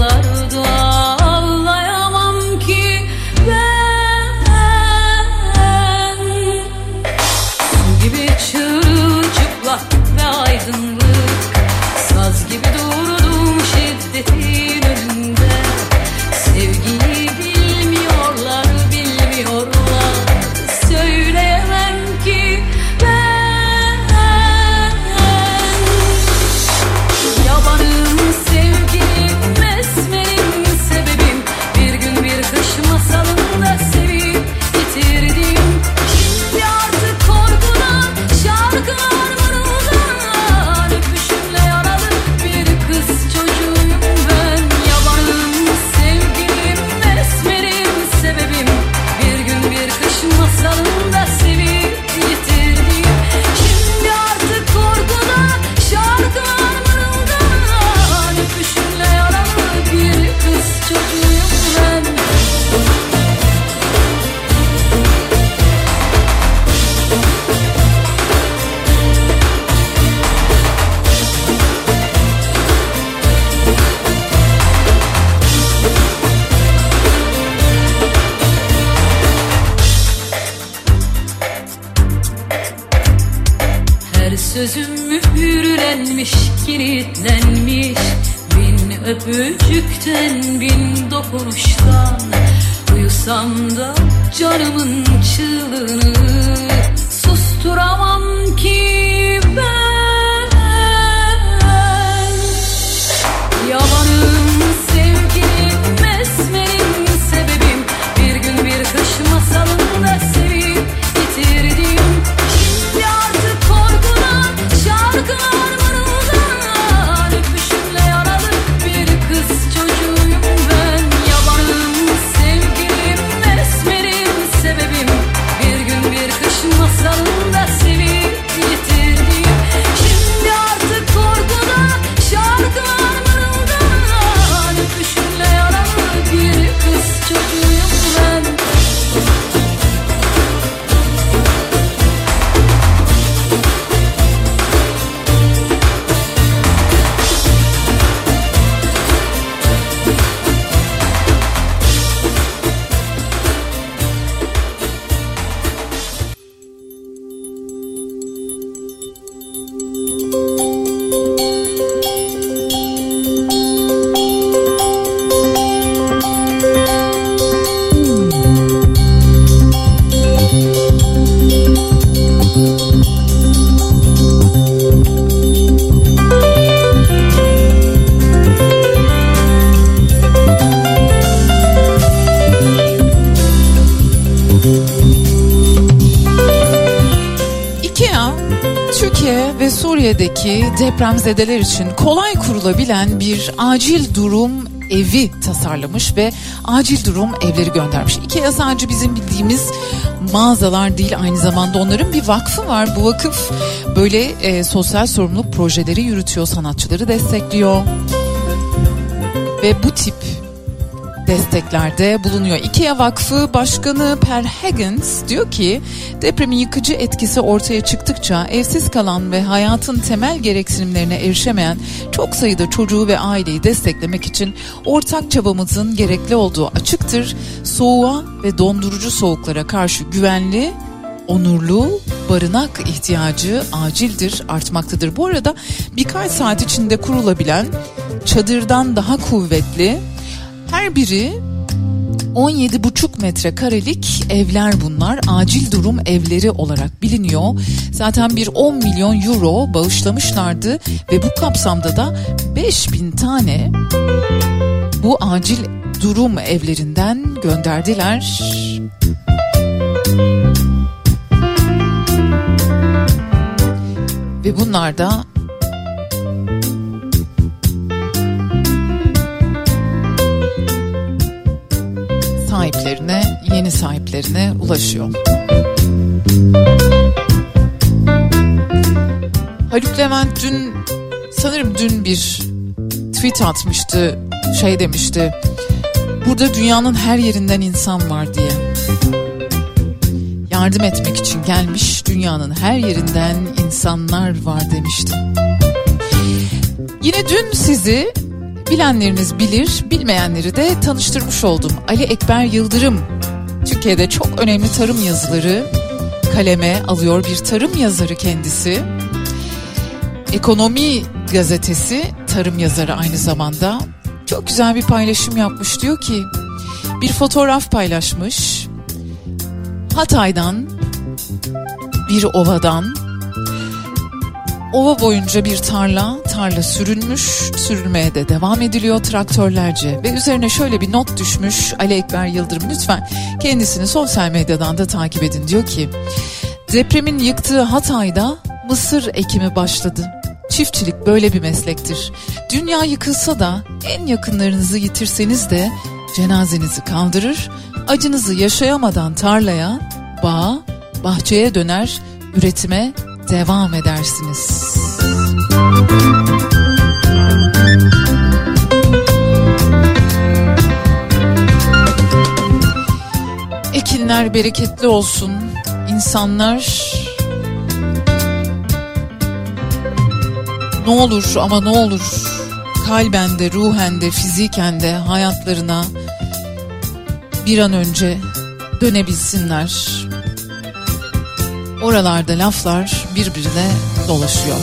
depremzedeler için kolay kurulabilen bir acil durum evi tasarlamış ve acil durum evleri göndermiş. Ikea sadece bizim bildiğimiz mağazalar değil aynı zamanda onların bir vakfı var. Bu vakıf böyle e, sosyal sorumluluk projeleri yürütüyor, sanatçıları destekliyor. Ve bu tip desteklerde bulunuyor. IKEA Vakfı Başkanı Per Higgins diyor ki depremin yıkıcı etkisi ortaya çıktıkça evsiz kalan ve hayatın temel gereksinimlerine erişemeyen çok sayıda çocuğu ve aileyi desteklemek için ortak çabamızın gerekli olduğu açıktır. Soğuğa ve dondurucu soğuklara karşı güvenli onurlu barınak ihtiyacı acildir, artmaktadır. Bu arada birkaç saat içinde kurulabilen çadırdan daha kuvvetli her biri 17,5 metrekarelik evler bunlar. Acil durum evleri olarak biliniyor. Zaten bir 10 milyon euro bağışlamışlardı ve bu kapsamda da 5000 tane bu acil durum evlerinden gönderdiler. Ve bunlar da sahiplerine, yeni sahiplerine ulaşıyor. Haluk Levent dün sanırım dün bir tweet atmıştı. Şey demişti. Burada dünyanın her yerinden insan var diye. Yardım etmek için gelmiş dünyanın her yerinden insanlar var demişti. Yine dün sizi bilenleriniz bilir, bilmeyenleri de tanıştırmış oldum. Ali Ekber Yıldırım Türkiye'de çok önemli tarım yazıları kaleme alıyor bir tarım yazarı kendisi. Ekonomi gazetesi tarım yazarı aynı zamanda. Çok güzel bir paylaşım yapmış diyor ki bir fotoğraf paylaşmış. Hatay'dan bir ovadan ova boyunca bir tarla, tarla sürülmüş, sürülmeye de devam ediliyor traktörlerce ve üzerine şöyle bir not düşmüş Ali Ekber Yıldırım lütfen kendisini sosyal medyadan da takip edin diyor ki depremin yıktığı Hatay'da mısır ekimi başladı. Çiftçilik böyle bir meslektir. Dünya yıkılsa da en yakınlarınızı yitirseniz de cenazenizi kaldırır, acınızı yaşayamadan tarlaya, bağa, bahçeye döner, üretime devam edersiniz. Ekinler bereketli olsun. İnsanlar ne olur ama ne olur kalben de ruhen de fiziken de hayatlarına bir an önce dönebilsinler. Oralarda laflar birbirine dolaşıyor.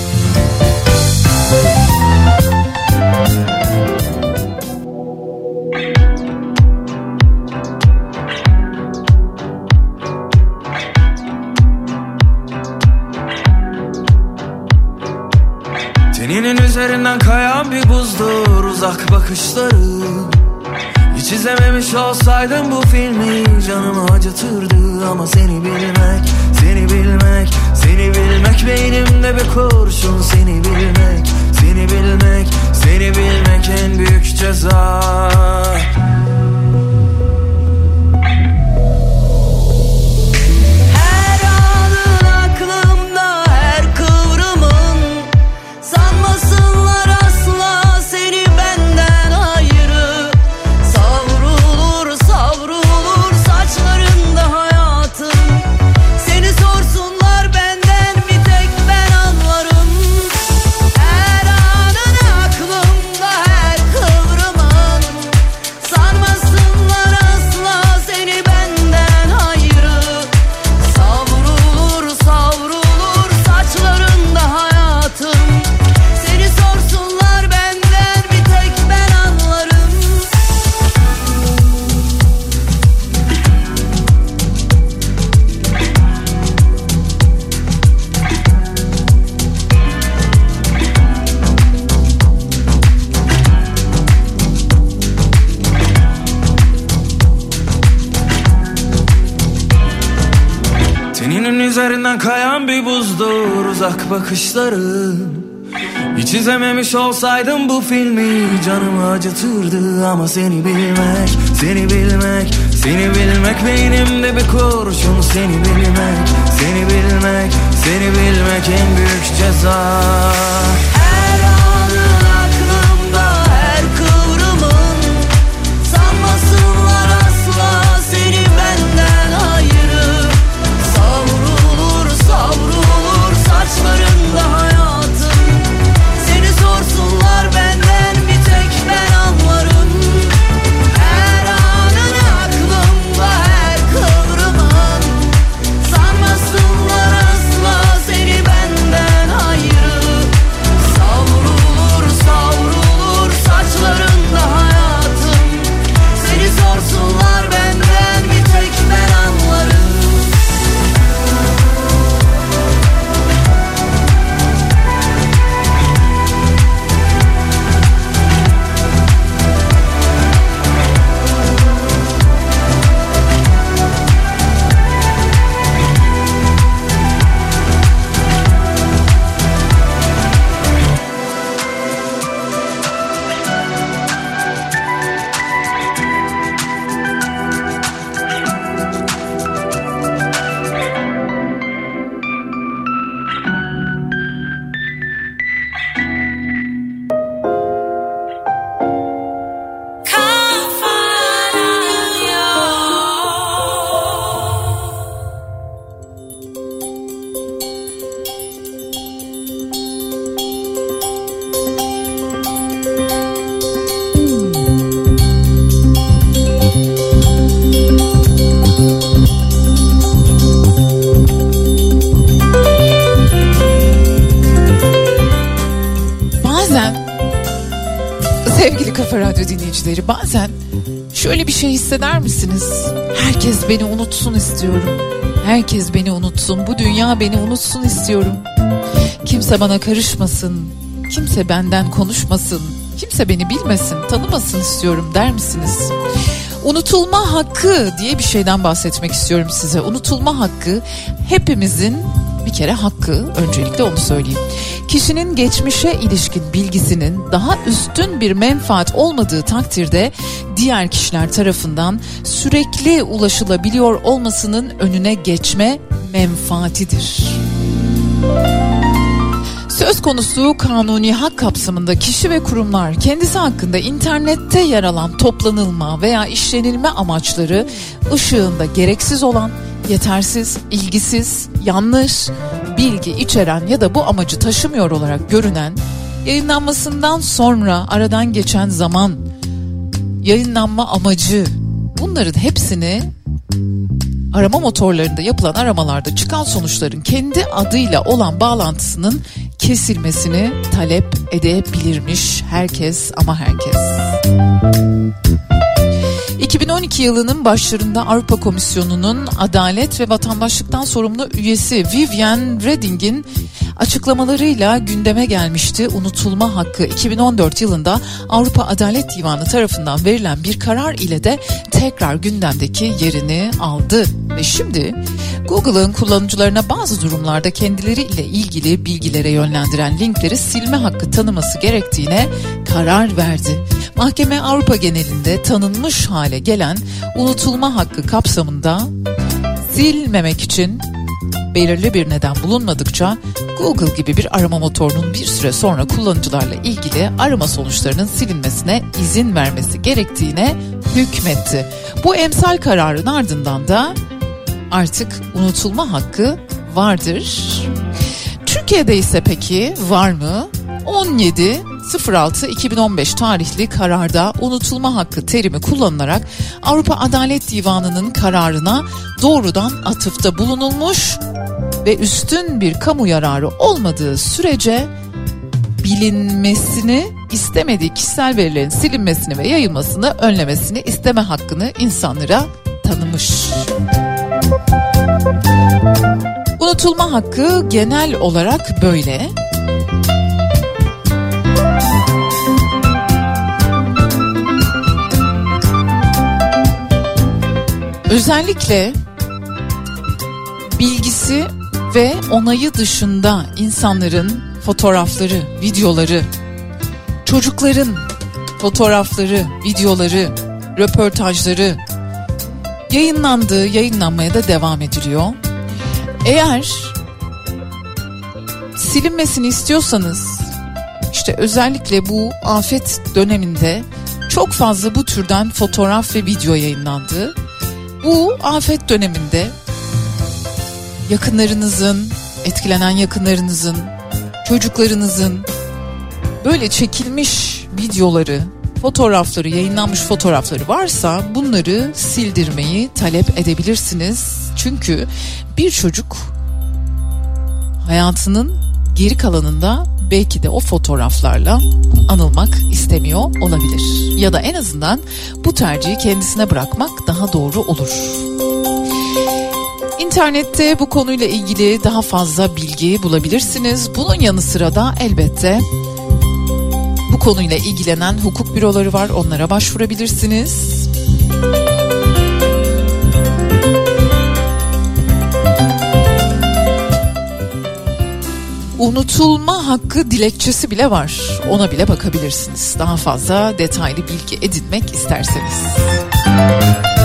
Teninin üzerinden kayan bir buzdur uzak bakışları Hiç izlememiş olsaydım bu filmi canımı acıtırdı Ama seni bilmek, seni bilmek, seni bilmek Beynimde bir kurşun. Seni bilmek, seni bilmek, seni bilmek en büyük ceza Üzerinden kayan bir buzdur uzak bakışların. Hiç izlememiş olsaydım bu filmi Canımı acıtırdı ama seni bilmek Seni bilmek, seni bilmek Beynimde bir kurşun Seni bilmek, seni bilmek Seni bilmek en büyük ceza beni unutsun istiyorum. Herkes beni unutsun. Bu dünya beni unutsun istiyorum. Kimse bana karışmasın. Kimse benden konuşmasın. Kimse beni bilmesin, tanımasın istiyorum der misiniz? Unutulma hakkı diye bir şeyden bahsetmek istiyorum size. Unutulma hakkı hepimizin bir kere hakkı öncelikle onu söyleyeyim. Kişinin geçmişe ilişkin bilgisinin daha üstün bir menfaat olmadığı takdirde diğer kişiler tarafından sürekli ulaşılabiliyor olmasının önüne geçme menfaatidir. Söz konusu kanuni hak kapsamında kişi ve kurumlar kendisi hakkında internette yer alan toplanılma veya işlenilme amaçları ışığında gereksiz olan, yetersiz, ilgisiz, yanlış, bilgi içeren ya da bu amacı taşımıyor olarak görünen, yayınlanmasından sonra aradan geçen zaman, yayınlanma amacı bunların hepsini arama motorlarında yapılan aramalarda çıkan sonuçların kendi adıyla olan bağlantısının kesilmesini talep edebilirmiş herkes ama herkes. 2012 yılının başlarında Avrupa Komisyonu'nun Adalet ve Vatandaşlıktan sorumlu üyesi Vivian Reding'in açıklamalarıyla gündeme gelmişti. Unutulma hakkı 2014 yılında Avrupa Adalet Divanı tarafından verilen bir karar ile de tekrar gündemdeki yerini aldı. Ve şimdi Google'ın kullanıcılarına bazı durumlarda kendileriyle ilgili bilgilere yönlendiren linkleri silme hakkı tanıması gerektiğine karar verdi. Mahkeme Avrupa genelinde tanınmış hale gelen unutulma hakkı kapsamında silmemek için belirli bir neden bulunmadıkça Google gibi bir arama motorunun bir süre sonra kullanıcılarla ilgili arama sonuçlarının silinmesine izin vermesi gerektiğine hükmetti. Bu emsal kararın ardından da artık unutulma hakkı vardır. Türkiye'de ise peki var mı? 17 06 2015 tarihli kararda unutulma hakkı terimi kullanılarak Avrupa Adalet Divanı'nın kararına doğrudan atıfta bulunulmuş ve üstün bir kamu yararı olmadığı sürece bilinmesini istemediği kişisel verilerin silinmesini ve yayılmasını önlemesini isteme hakkını insanlara tanımış. Unutulma hakkı genel olarak böyle. Özellikle bilgisi ve onayı dışında insanların fotoğrafları, videoları, çocukların fotoğrafları, videoları, röportajları yayınlandı, yayınlanmaya da devam ediliyor. Eğer silinmesini istiyorsanız işte özellikle bu afet döneminde çok fazla bu türden fotoğraf ve video yayınlandı. Bu afet döneminde yakınlarınızın, etkilenen yakınlarınızın, çocuklarınızın böyle çekilmiş videoları, fotoğrafları, yayınlanmış fotoğrafları varsa bunları sildirmeyi talep edebilirsiniz. Çünkü bir çocuk hayatının geri kalanında belki de o fotoğraflarla anılmak istemiyor olabilir. Ya da en azından bu tercihi kendisine bırakmak daha doğru olur. İnternette bu konuyla ilgili daha fazla bilgi bulabilirsiniz. Bunun yanı sıra da elbette bu konuyla ilgilenen hukuk büroları var. Onlara başvurabilirsiniz. Unutulma hakkı dilekçesi bile var. Ona bile bakabilirsiniz. Daha fazla detaylı bilgi edinmek isterseniz. Korkusuzluğunuzdan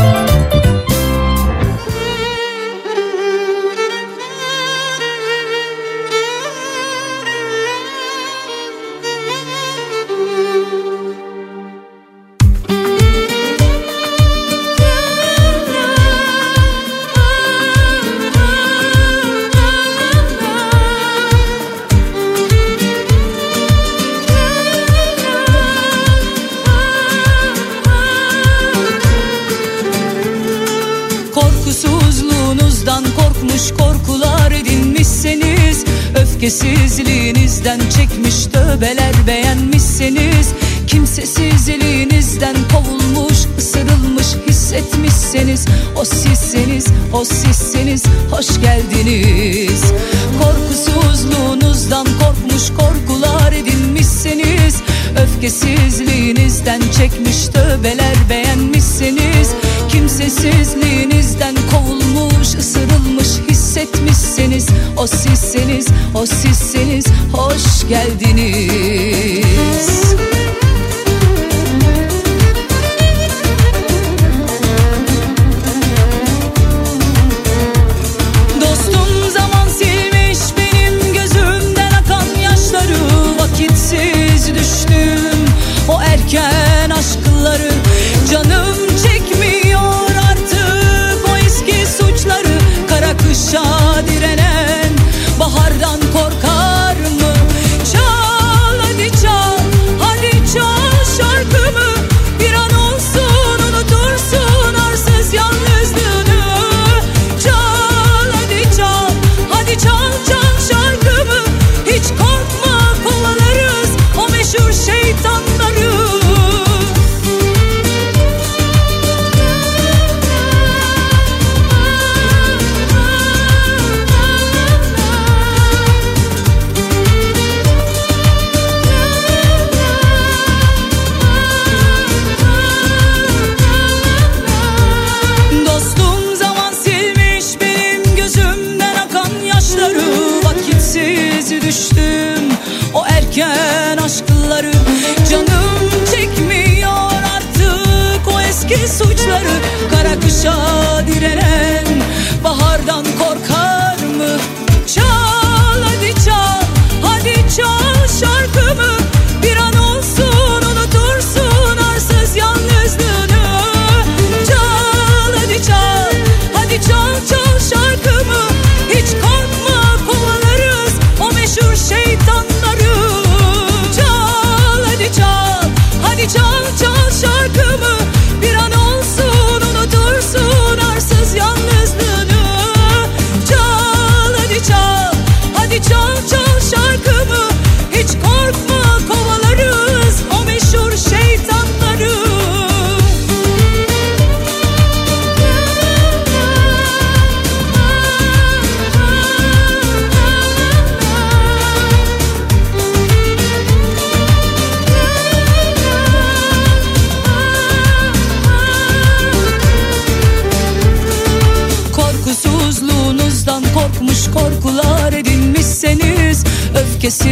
Öfkesizliğinizden çekmiş tövbeler beğenmişseniz Kimsesizliğinizden kovulmuş ısırılmış hissetmişseniz O sizseniz o sizseniz hoş geldiniz. Korkusuzluğunuzdan korkmuş korkular edinmişseniz Öfkesizliğinizden çekmiş tövbeler beğenmişseniz Kimsesizliğinizden kovulmuş ısırılmış hissetmişseniz O sizseniz o sizseniz hoş geldiniz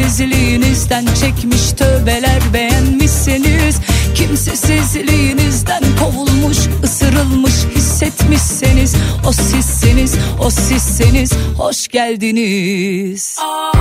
Kimsesizliğinizden çekmiş tövbeler beğenmişseniz Kimsesizliğinizden kovulmuş ısırılmış hissetmişseniz. O sizsiniz o sizsiniz hoş geldiniz. Aa.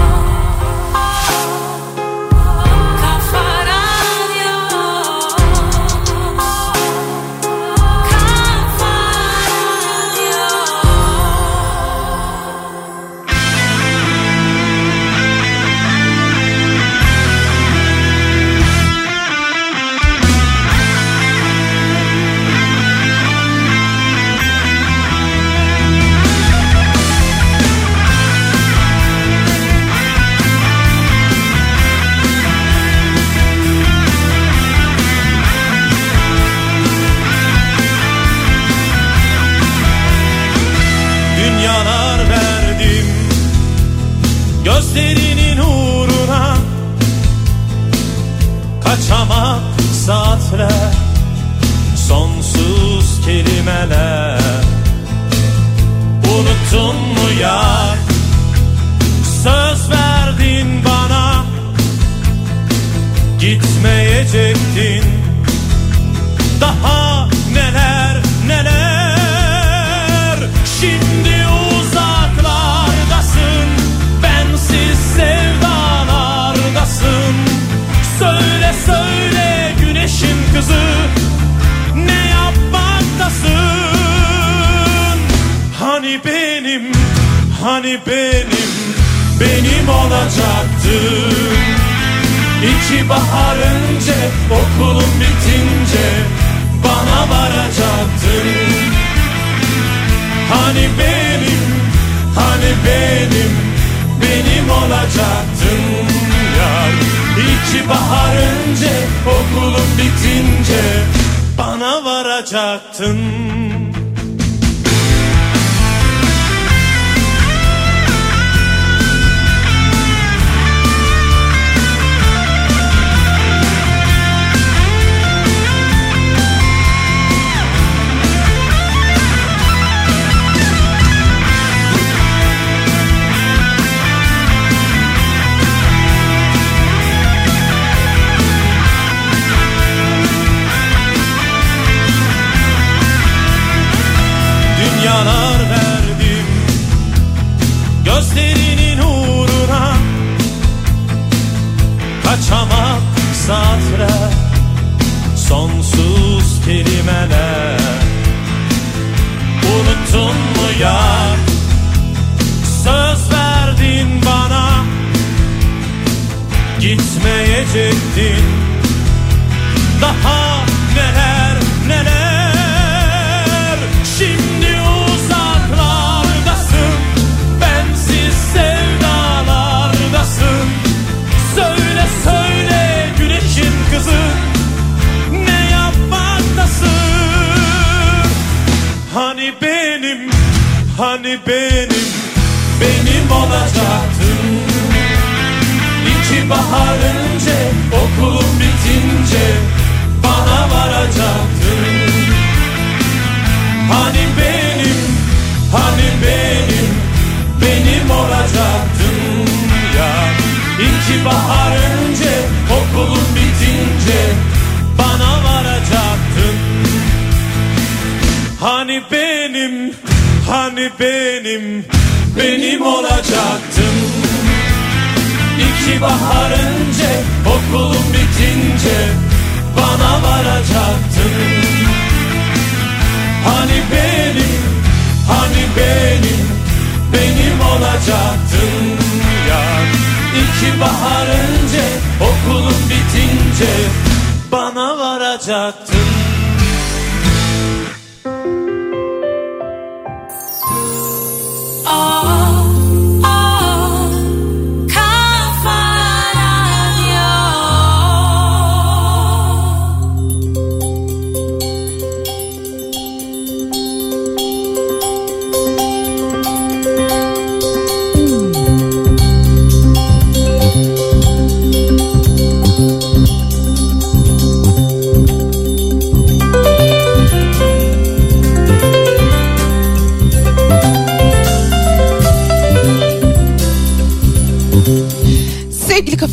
bana varacaktın.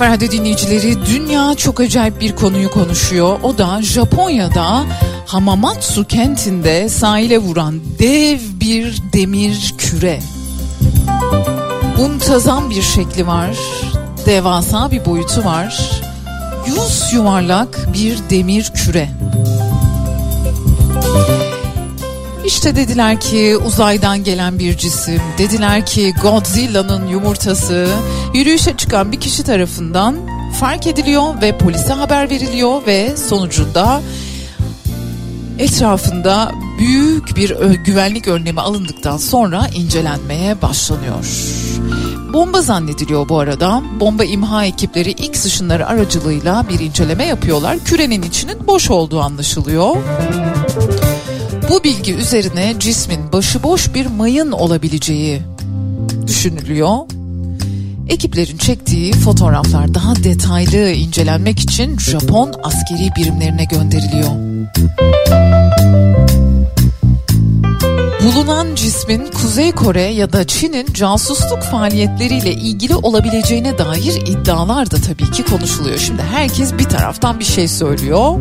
Kafa Radyo dinleyicileri dünya çok acayip bir konuyu konuşuyor. O da Japonya'da Hamamatsu kentinde sahile vuran dev bir demir küre. Muntazam bir şekli var. Devasa bir boyutu var. Yüz yuvarlak bir demir küre. İşte dediler ki uzaydan gelen bir cisim. Dediler ki Godzilla'nın yumurtası yürüyüşe çıkan bir kişi tarafından fark ediliyor ve polise haber veriliyor ve sonucunda etrafında büyük bir güvenlik önlemi alındıktan sonra incelenmeye başlanıyor. Bomba zannediliyor bu arada. Bomba imha ekipleri X ışınları aracılığıyla bir inceleme yapıyorlar. Kürenin içinin boş olduğu anlaşılıyor. Bu bilgi üzerine cismin başıboş bir mayın olabileceği düşünülüyor. Ekiplerin çektiği fotoğraflar daha detaylı incelenmek için Japon askeri birimlerine gönderiliyor. Bulunan cismin Kuzey Kore ya da Çin'in casusluk faaliyetleriyle ilgili olabileceğine dair iddialar da tabii ki konuşuluyor. Şimdi herkes bir taraftan bir şey söylüyor.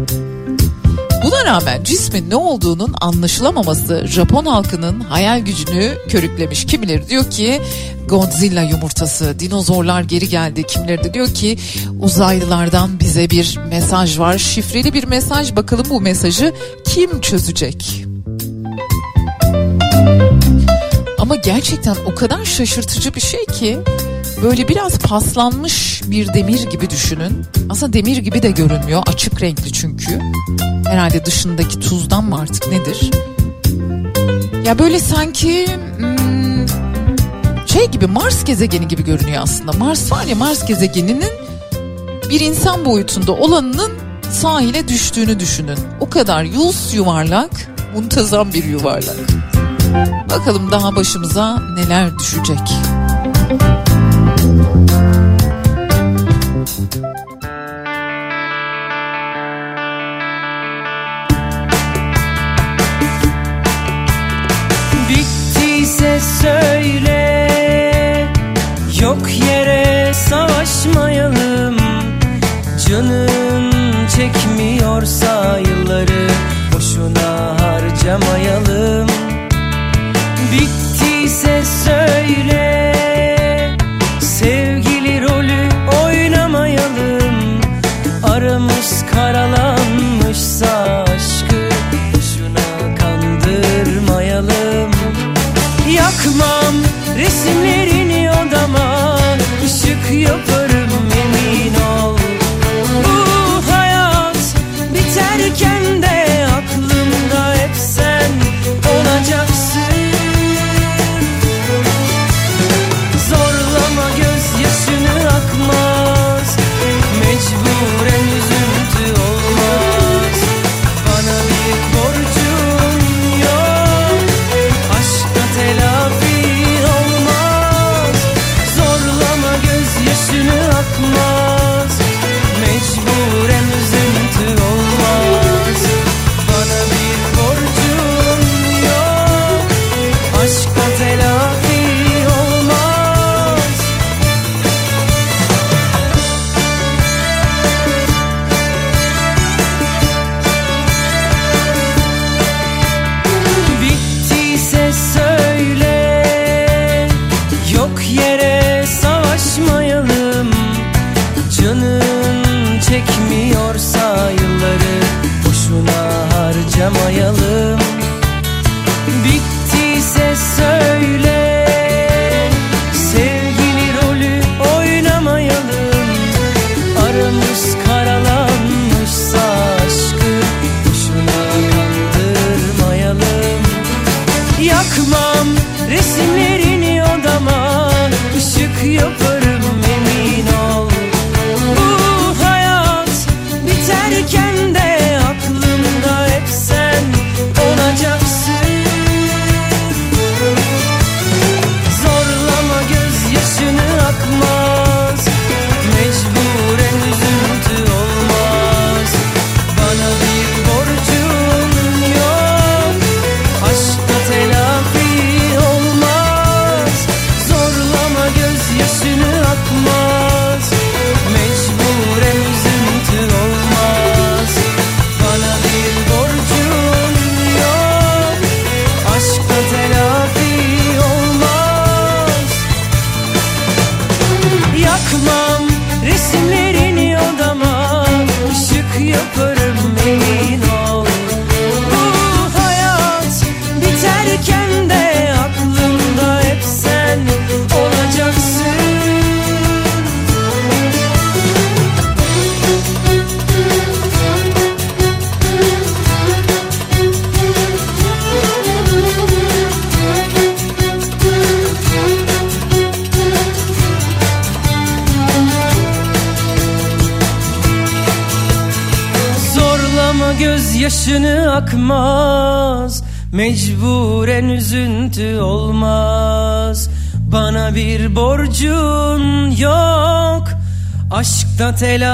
Buna rağmen cismin ne olduğunun anlaşılamaması Japon halkının hayal gücünü körüklemiş. Kimileri diyor ki Godzilla yumurtası, dinozorlar geri geldi. Kimileri de diyor ki uzaylılardan bize bir mesaj var. Şifreli bir mesaj. Bakalım bu mesajı kim çözecek? Ama gerçekten o kadar şaşırtıcı bir şey ki böyle biraz paslanmış bir demir gibi düşünün. Aslında demir gibi de görünmüyor. Açık renkli çünkü. Herhalde dışındaki tuzdan mı artık nedir? Ya böyle sanki hmm, şey gibi Mars gezegeni gibi görünüyor aslında. Mars var ya Mars gezegeninin bir insan boyutunda olanının sahile düştüğünü düşünün. O kadar yüz yuvarlak, muntazam bir yuvarlak. Bakalım daha başımıza neler düşecek. Yok yere savaşmayalım. Canın çekmiyorsa yılları Boşuna harcamayalım. Bittiyse söyle Taylor.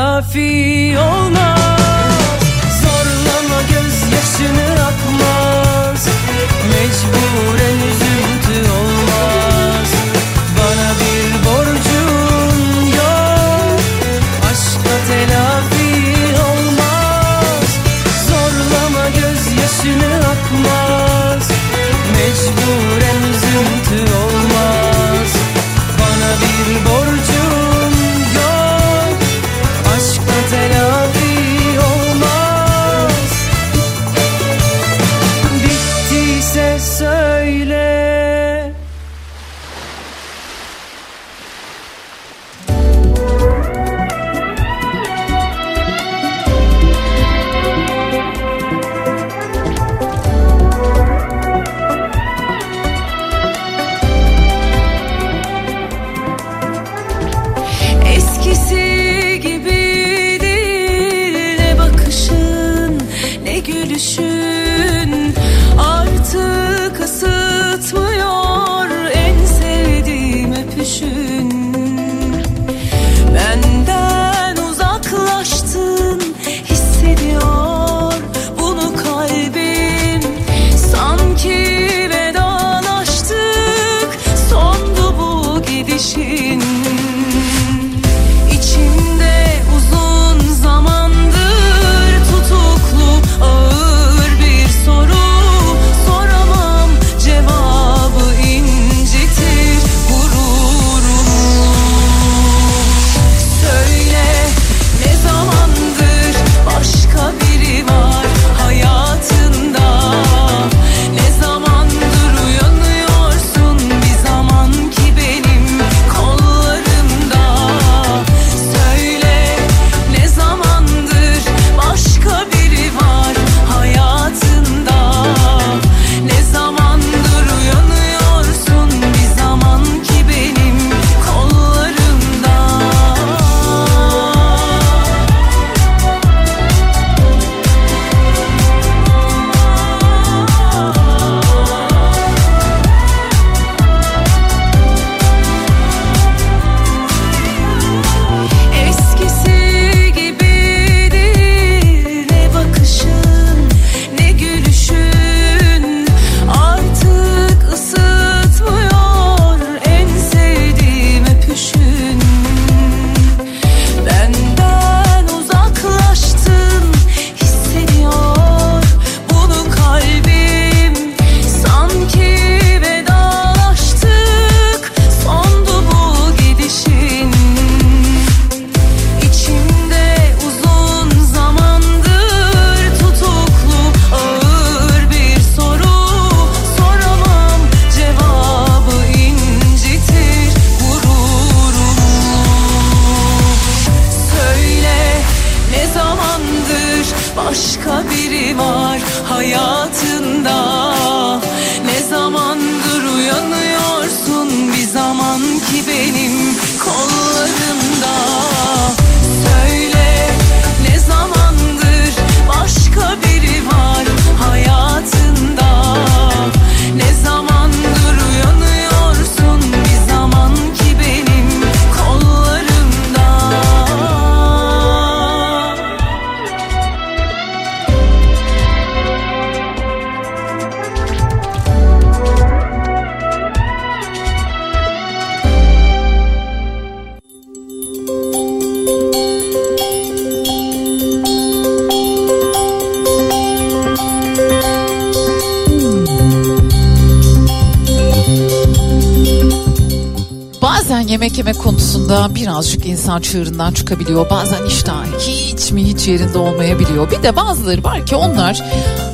çığırından çıkabiliyor. Bazen iştah hiç mi hiç yerinde olmayabiliyor. Bir de bazıları var ki onlar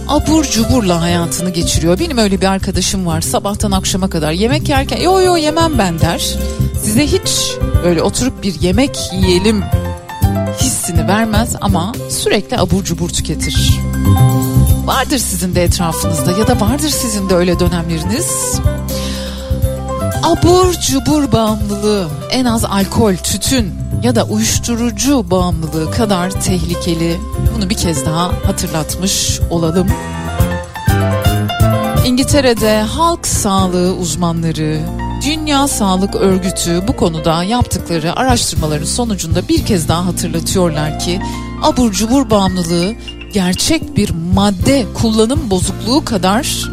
abur cuburla hayatını geçiriyor. Benim öyle bir arkadaşım var sabahtan akşama kadar yemek yerken yo yo yemem ben der. Size hiç öyle oturup bir yemek yiyelim hissini vermez ama sürekli abur cubur tüketir. Vardır sizin de etrafınızda ya da vardır sizin de öyle dönemleriniz. Abur cubur bağımlılığı en az alkol, tütün ya da uyuşturucu bağımlılığı kadar tehlikeli. Bunu bir kez daha hatırlatmış olalım. İngiltere'de halk sağlığı uzmanları, Dünya Sağlık Örgütü bu konuda yaptıkları araştırmaların sonucunda bir kez daha hatırlatıyorlar ki abur cubur bağımlılığı gerçek bir madde kullanım bozukluğu kadar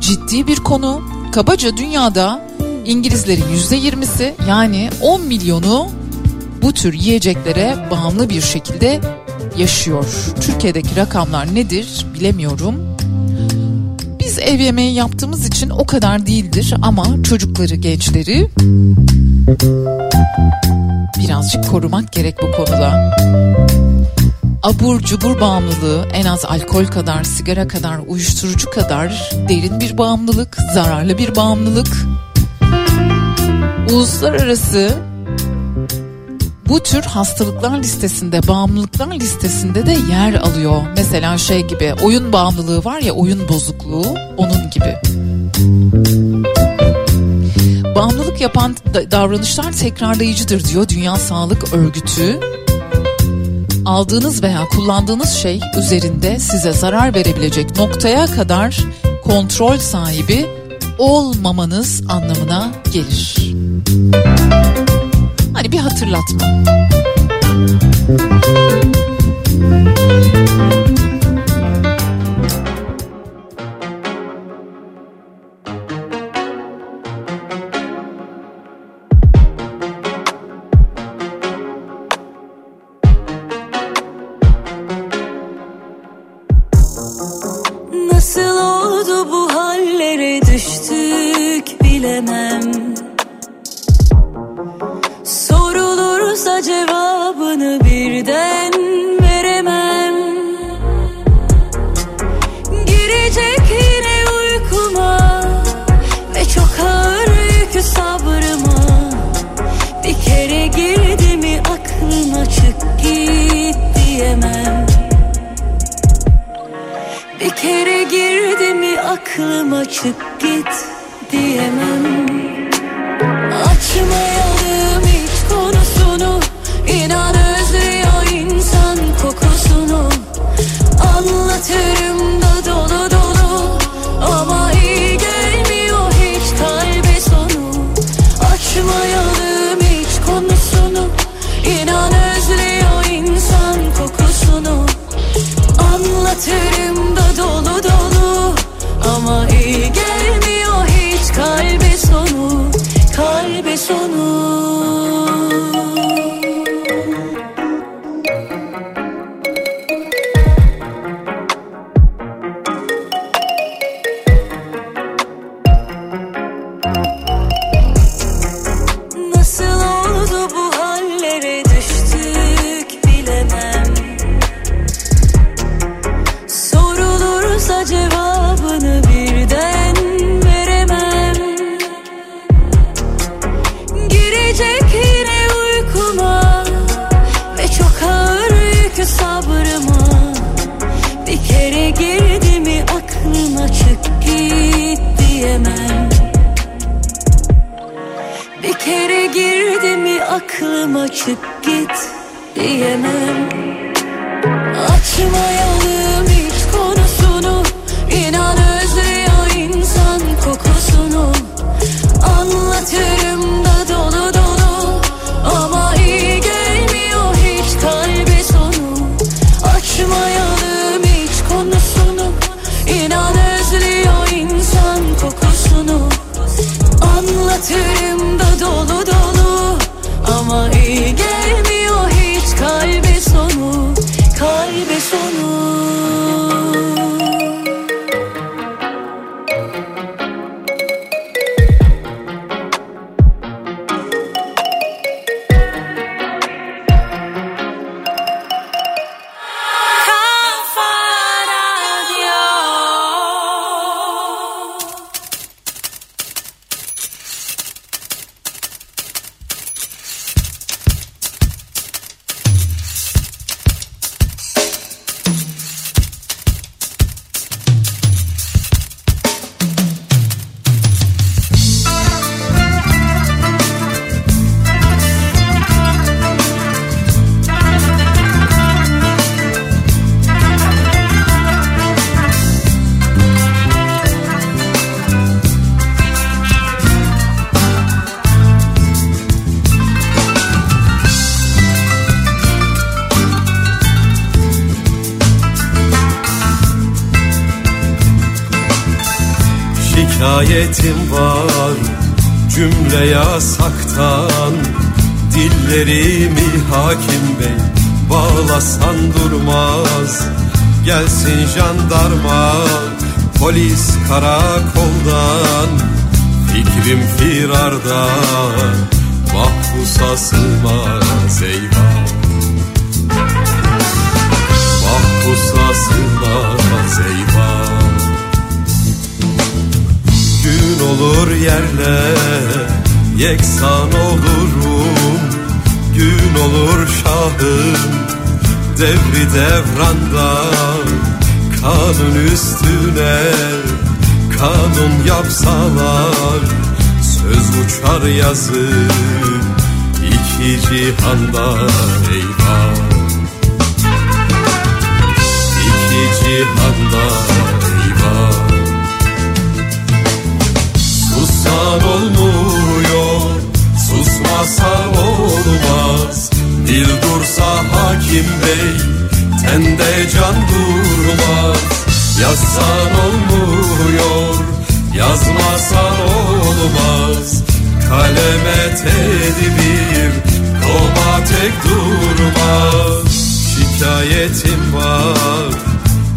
ciddi bir konu. Kabaca dünyada İngilizlerin yüzde yirmisi yani 10 milyonu bu tür yiyeceklere bağımlı bir şekilde yaşıyor. Türkiye'deki rakamlar nedir bilemiyorum. Biz ev yemeği yaptığımız için o kadar değildir ama çocukları, gençleri birazcık korumak gerek bu konuda. Abur cubur bağımlılığı en az alkol kadar, sigara kadar, uyuşturucu kadar derin bir bağımlılık, zararlı bir bağımlılık. Uluslararası bu tür hastalıklar listesinde, bağımlılıklar listesinde de yer alıyor. Mesela şey gibi oyun bağımlılığı var ya oyun bozukluğu onun gibi. Bağımlılık yapan davranışlar tekrarlayıcıdır diyor Dünya Sağlık Örgütü. Aldığınız veya kullandığınız şey üzerinde size zarar verebilecek noktaya kadar kontrol sahibi olmamanız anlamına gelir. Hani bir hatırlatma.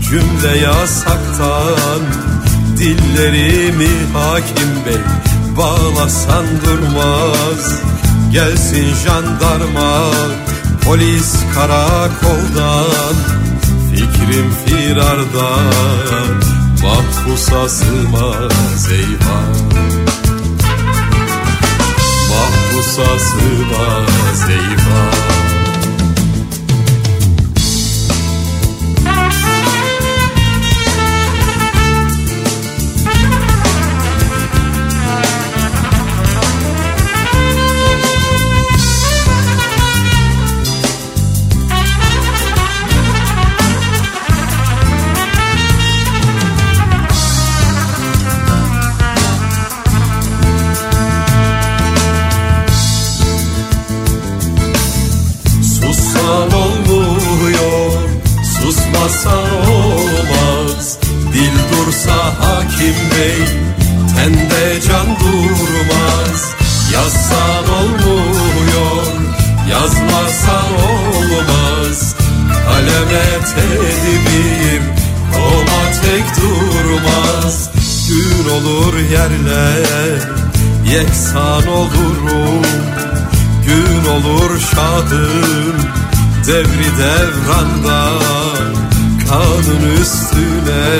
Cümle yasaktan Dillerimi hakim bey Bağlasan durmaz. Gelsin jandarma Polis karakoldan. Fikrim firarda Mahpusa sığmaz eyvah. Mahpusa sığmaz eyvah yeksan olurum. Gün olur şadım devri devranda. Kanun üstüne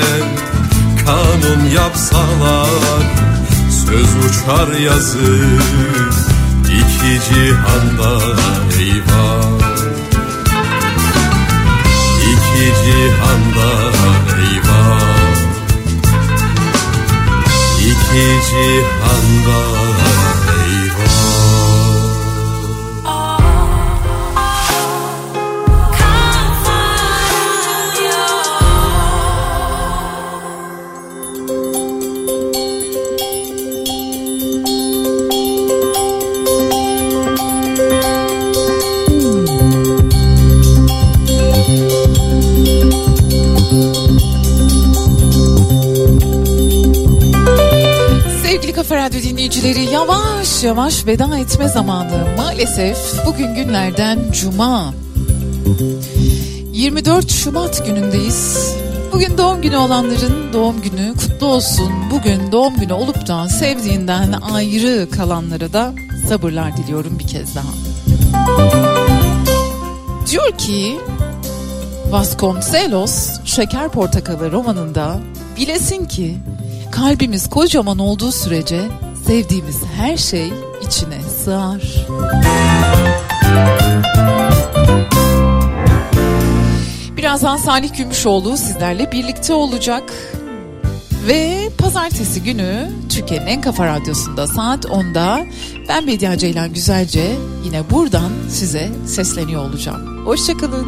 kanun yapsalar. Söz uçar yazı iki cihanda eyvah. İki cihanda eyvah. İki cihanda yavaş yavaş veda etme zamanı. Maalesef bugün günlerden Cuma. 24 Şubat günündeyiz. Bugün doğum günü olanların doğum günü kutlu olsun. Bugün doğum günü olup da sevdiğinden ayrı kalanlara da sabırlar diliyorum bir kez daha. Diyor ki Vasconcelos Şeker Portakalı romanında bilesin ki kalbimiz kocaman olduğu sürece sevdiğimiz her şey içine sığar. Birazdan Salih Gümüşoğlu sizlerle birlikte olacak. Ve pazartesi günü Türkiye'nin en kafa radyosunda saat 10'da ben Bediye Ceylan Güzelce yine buradan size sesleniyor olacağım. Hoşçakalın.